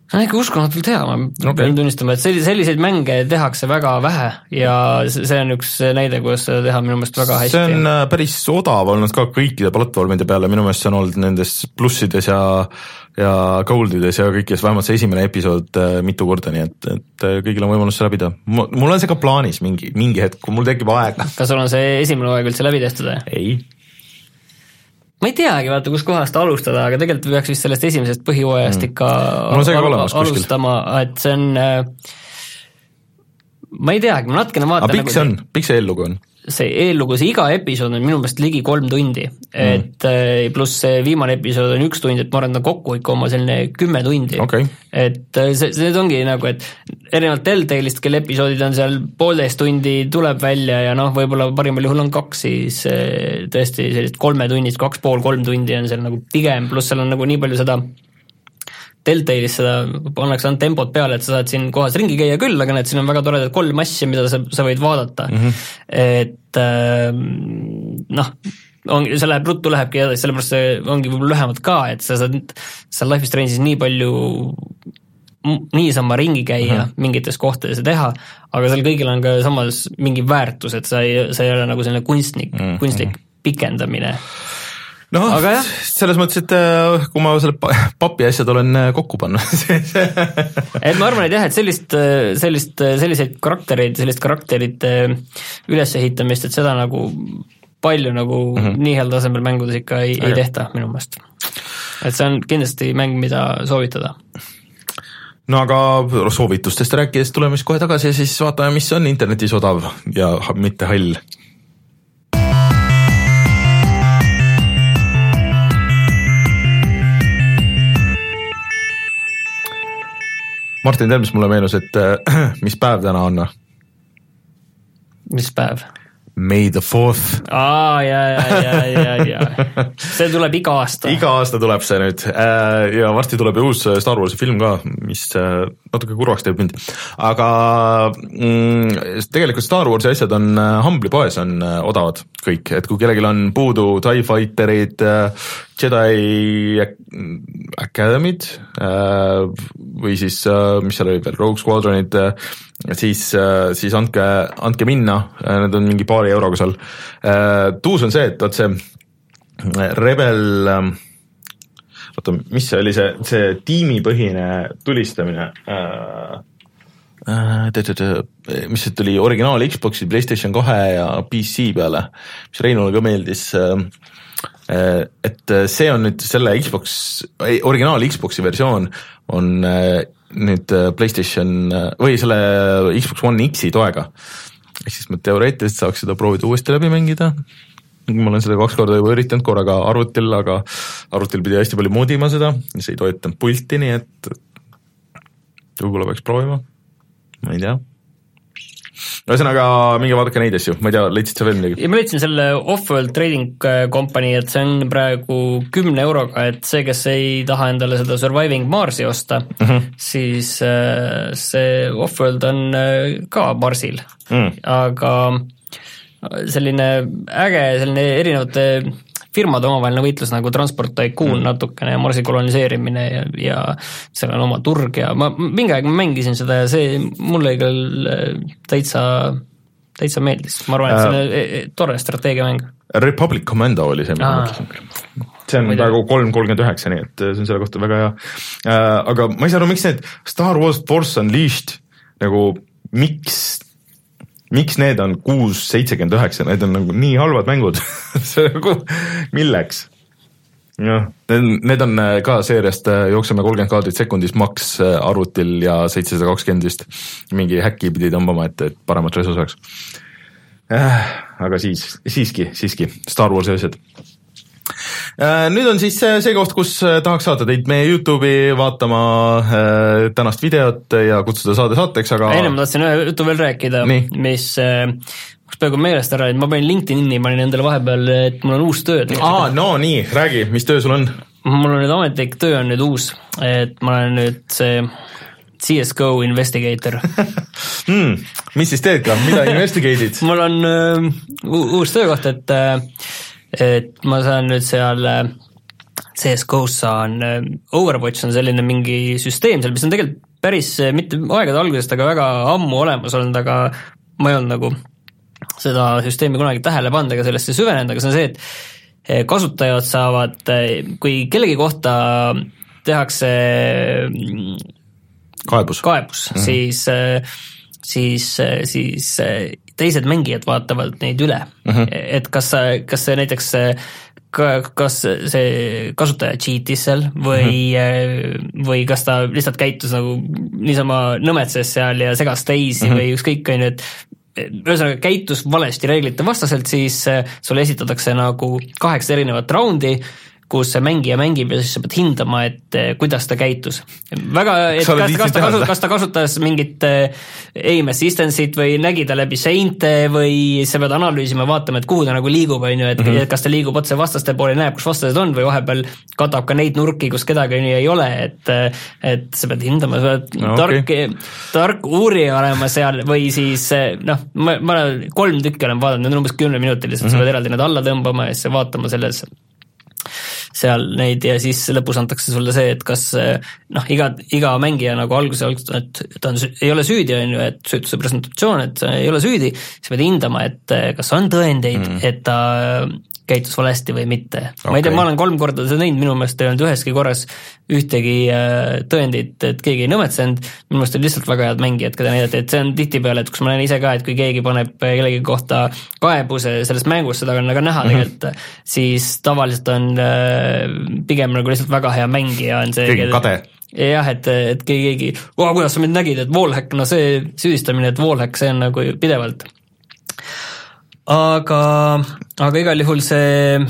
see on ikka uskumatult hea, ma okay. pean tunnistama, et selliseid, selliseid mänge tehakse väga vähe ja see on üks näide, kuidas seda teha minu meelest väga hästi. see on äh, päris odav olnud ka kõikide platvormide peale, minu meelest see on olnud nendes plussides ja ja goldides ja kõikides, vähemalt see esimene episood äh, mitu korda, nii et, et äh, kõigil on võimalus see läbi teha. mul on see ka plaanis mingi, mingi hetk, kui mul tekib aega. kas sul on see esimene hooaeg üldse läbi tehtud või? ei ma ei teagi, vaata, kuskohast alustada, aga tegelikult peaks vist sellest esimesest põhihooajast mm. ikka al al alustama, et see on äh, ma ei teagi, ma natukene vaatan aga pikk nagu see on, pikk see eellugu on? See eellugu, see iga episood on minu meelest ligi kolm tundi. Mm., et äh, pluss see viimane episood on üks tund, et ma arvan, et ta kokku ikka oma selline kümme tundi. Okay.. et äh, see, see ongi nagu, et erinevalt Telltale'ist, kelle episoodid on seal poolteist tundi, tuleb välja ja noh, võib-olla parimal juhul on kaks, siis äh, tõesti sellised kolmetunnist, kaks pool, kolm tundi on seal nagu pigem, pluss seal on nagu nii palju seda Deltailis seda pannakse ainult tempot peale, et sa saad siin kohas ringi käia küll, aga näed, siin on väga toredad kolm asja, mida sa, sa võid vaadata mm. -hmm. et äh, noh, on, see läheb, ruttu lähebki edasi, sellepärast see ongi võib-olla lühemalt ka, et sa saad seal Life is Strange'is nii palju niisama ringi käia mm -hmm. mingites kohtades ja teha, aga seal kõigil on ka samas mingi väärtus, et sa ei, sa ei ole nagu selline kunstnik mm, -hmm. kunstlik pikendamine noh, selles mõttes, et äh, kui ma selle papi asjad olen äh, kokku pannud et ma arvan, et jah, et sellist, äh, sellist, selliseid karaktereid, sellist karakterite ülesehitamist, et seda nagu palju nagu mm -hmm. nii heal tasemel mängudes ikka ei, ei tehta minu meelest. et see on kindlasti mäng, mida soovitada no aga soovitustest rääkides tuleme siis kohe tagasi ja siis vaatame, mis on internetis odav ja mitte hall Martin, tead, mis mulle meenus, et äh, mis päev täna on? mis päev? May the fourth. aa, ja, ja, ja, ja, ja see tuleb iga aasta. iga aasta tuleb see nüüd äh, ja varsti tuleb ju uus Star Warsi film ka, mis äh, natuke kurvaks teeb mind. aga mm, tegelikult Star Warsi asjad on Humble'i poes on odavad kõik, et kui kellelgi on puudu TIE Fighterid, Jedi Academy'd või siis, mis seal oli veel, Rogue Squadronid siis, äh, siis andke, andke minna, äh, need on mingi paari euroga seal. Äh, tuus on see, et vot see Rebel, ähm, oota, mis see oli, see, see tiimipõhine tulistamine mis see tuli originaal Xbox'i, Playstation kahe ja PC peale, mis Reinule ka meeldis. Et see on nüüd selle Xbox, originaal Xbox'i versioon on nüüd äh, Playstation äh, või selle Xbox One X-i toega. ehk siis ma teoreetiliselt saaks seda proovida uuesti läbi mängida. ma olen seda kaks korda juba üritanud, korraga arvutil, aga arvutil pidi hästi palju modima seda, see ei toetanud pulti, nii et võib-olla peaks proovima, ma ei tea ühesõnaga, minge vaadake neid asju, ma ei tea, leidsid sa veel midagi? ja ma leidsin selle Offworld Trading äh, Company, et see on praegu kümne euroga, et see, kes ei taha endale seda Surviving Marsi osta mm, -hmm. siis äh, see Offworld on äh, ka Marsil mm., aga selline äge, selline erinevate firmade omavaheline võitlus nagu Transport Tycoon mm. natukene ja Marsi koloniseerimine ja, ja seal on oma turg ja ma mingi aeg mängisin seda ja see mulle küll äh, täitsa, täitsa meeldis, ma arvan, et see on äh, e, e, tore strateegiamäng. Republic Commando oli see, mida ma mõtlesin see on praegu kolm kolmkümmend üheksa, nii et see on selle kohta väga hea äh,. aga ma ei saa aru, miks need Star Wars Force Unleashed nagu, miks miks need on kuus, seitsekümmend üheksa, need on nagu nii halvad mängud see nagu, milleks? jah, need, on äh, ka seeriast äh, jookseme kolmkümmend kaadrit sekundis maks äh, arvutil ja seitsesada kakskümmend vist. mingi häkki pidi tõmbama, et, et paremat resu saaks äh,. aga siis, siiski, siiski, Star Warsi asjad nüüd on siis see koht, kus äh, tahaks saata teid meie Youtube'i vaatama äh, tänast videot ja kutsuda saade saateks, aga enne ma tahtsin ühe jutu veel rääkida, mis mul peaaegu meelest ära, et ma panin LinkedIn'i, panin endale vahepeal, et mul on uus töö. aa, no nii, räägi, mis töö sul on? mul on nüüd ametlik töö on nüüd uus, et ma olen nüüd see CSGO investigator. Hmm, mis siis teed ka, mida investigate'id? Mul on uh, uus töökoht, et uh, et ma saan nüüd seal äh, CS-GO-s saan, äh, Overwatch on selline mingi süsteem seal, mis on tegelikult päris äh, mitte aegade algusest, aga väga ammu olemas olnud, aga ma ei olnud nagu seda süsteemi kunagi tähele pannud ega sellesse süvenenud, aga see on see, et kasutajad saavad, kui kellegi kohta tehakse kaebus, kaebus mm, -hmm. siis, siis, siis teised mängijad vaatavad neid üle mm, -hmm. et kas, kas see näiteks kas see kasutaja cheat'is seal või mm, -hmm. või kas ta lihtsalt käitus nagu niisama nõmetses seal ja segas teisi mm -hmm. või ükskõik, on ju, et ühesõnaga käitus valesti reeglite vastaselt, siis sulle esitatakse nagu kaheksa erinevat raundi kus see mängija mängib ja siis sa pead hindama, et eh, kuidas ta käitus. väga, et kas, kas ta kasutas, kas ta kasutas mingit eh, aim assistance'it või nägi ta läbi seinte või sa pead analüüsima, vaatama, et kuhu ta nagu liigub, on ju, et mm -hmm. kas ta liigub otse vastaste poole, näeb, kus vastased on või vahepeal katab ka neid nurki, kus kedagi on ju ei ole, et eh, et sa pead hindama, sa pead no, tark okay., tark uurija olema seal või siis noh, ma, ma kolm tükki olen vaadanud, need on umbes kümneminutilised mm, -hmm. sa pead eraldi need alla tõmbama ja siis vaatama selles seal neid ja siis lõpus antakse sulle see, et kas noh, iga, iga mängija nagu alguses, alguses, et ta on, ei ole süüdi, on ju, et süütuse presentatsioon, et ei ole süüdi, sa pead hindama, et kas on tõendeid mm., et ta käitus valesti või mitte. Okay.. ma ei tea, ma olen kolm korda seda näinud, minu meelest ei olnud üheski korras ühtegi äh, tõendit, et keegi ei nõmetsenud, minu meelest olid lihtsalt väga head mängijad, keda näidati, et see on tihtipeale, et kus ma näen ise ka, et kui keegi paneb kellegi kohta kaebuse sellest mängust, seda on väga näha mm -hmm. tegelikult, siis tavaliselt on äh, pigem nagu lihtsalt väga hea mängija on see keegi kade. Jah, et, et keegi, keegi, kuidas sa mind nägid, et wallhack, no see süüdistamine, et wallhack, see on nagu pidevalt aga, aga igal juhul see,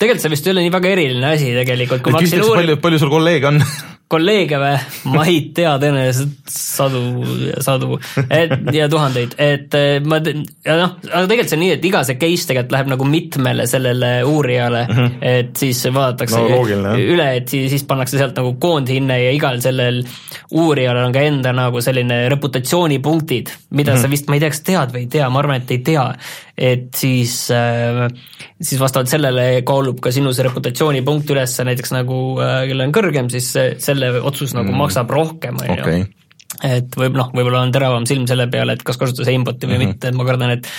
tegelikult see vist ei ole nii väga eriline asi tegelikult, palju, palju sul kolleege on kolleege või, ma ei tea, tõenäoliselt sadu ja sadu, et ja tuhandeid, et eh, ma, ja noh, aga tegelikult see on nii, et iga see case tegelikult läheb nagu mitmele sellele uurijale mm, -hmm. et siis vaadatakse no, loogiline, üle, et siis, siis pannakse sealt nagu koondhinne ja igal sellel uurijal on ka enda nagu selline reputatsioonipunktid, mida mm -hmm. sa vist, ma ei tea, kas tead või ei tea, ma arvan, et ei tea, et siis, äh, siis vastavalt sellele kaalub ka sinu see reputatsioonipunkt üles, näiteks nagu äh, kellel on kõrgem, siis selle otsus nagu mm. maksab rohkem, on ju et võib noh, võib-olla on teravam silm selle peale, et kas kasutada aimbot'i või mm -hmm. mitte, et ma kardan, et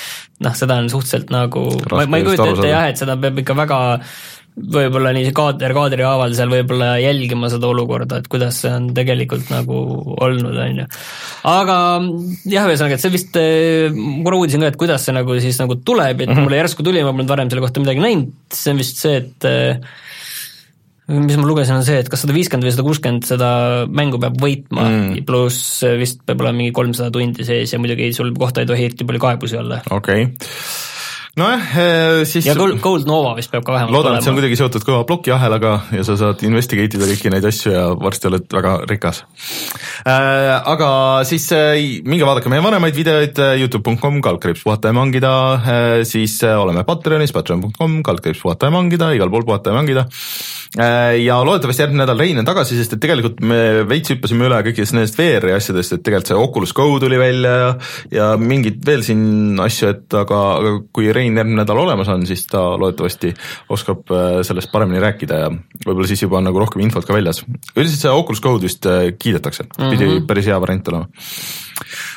noh, seda on suhteliselt nagu, ma, ma ei kujuta ette jah, et seda peab ikka väga võib-olla nii kaader kaadri haaval seal võib-olla jälgima seda olukorda, et kuidas see on tegelikult nagu olnud, on ju. aga jah, ühesõnaga, et see vist, eh, ma korra uurisin ka, et kuidas see nagu siis nagu tuleb, et mm -hmm. mulle järsku tuli, ma polnud varem selle kohta midagi näinud, see on vist see, et eh, mis ma lugesin, on see, et kas sada viiskümmend või sada kuuskümmend seda mängu peab võitma mm., pluss vist peab olema mingi kolmsada tundi sees ja muidugi sul kohta ei tohi eriti palju kaebusi olla. okei okay nojah, eh, siis ja Gold Nova vist peab ka vähemalt loodan, et see on kuidagi seotud kõva plokiahelaga ja sa saad investigate ida kõiki neid asju ja varsti oled väga rikas äh,. Aga siis äh, minge vaadake meie vanemaid videoid äh, Youtube.com, kaldkriips puhata ja mangida äh,, siis äh, oleme Patreonis, patreon.com, kaldkriips puhata ja mangida, igal pool puhata ja mangida äh,. ja loodetavasti järgmine nädal Rein on tagasi, sest et tegelikult me veits hüppasime üle kõikidest nendest VR-i asjadest, et tegelikult see Oculus Go tuli välja ja ja mingid veel siin asju, et aga, aga kui Rein Rein järgmine nädal olemas on, siis ta loodetavasti oskab äh, sellest paremini rääkida ja võib-olla siis juba on nagu rohkem infot ka väljas. üldiselt see Oculus Go vist äh, kiidetakse mm, -hmm. pidi päris hea variant olema.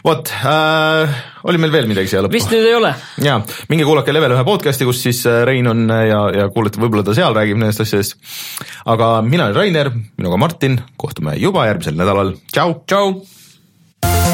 vot äh,, oli meil veel midagi siia lõppu? vist nüüd ei ole. jaa, minge kuulake Level ühe podcast'i, kus siis äh, Rein on ja, ja kuulete, võib-olla ta seal räägib nendest asjadest. aga mina olen Rainer, minuga Martin, kohtume juba järgmisel nädalal, tšau. tšau.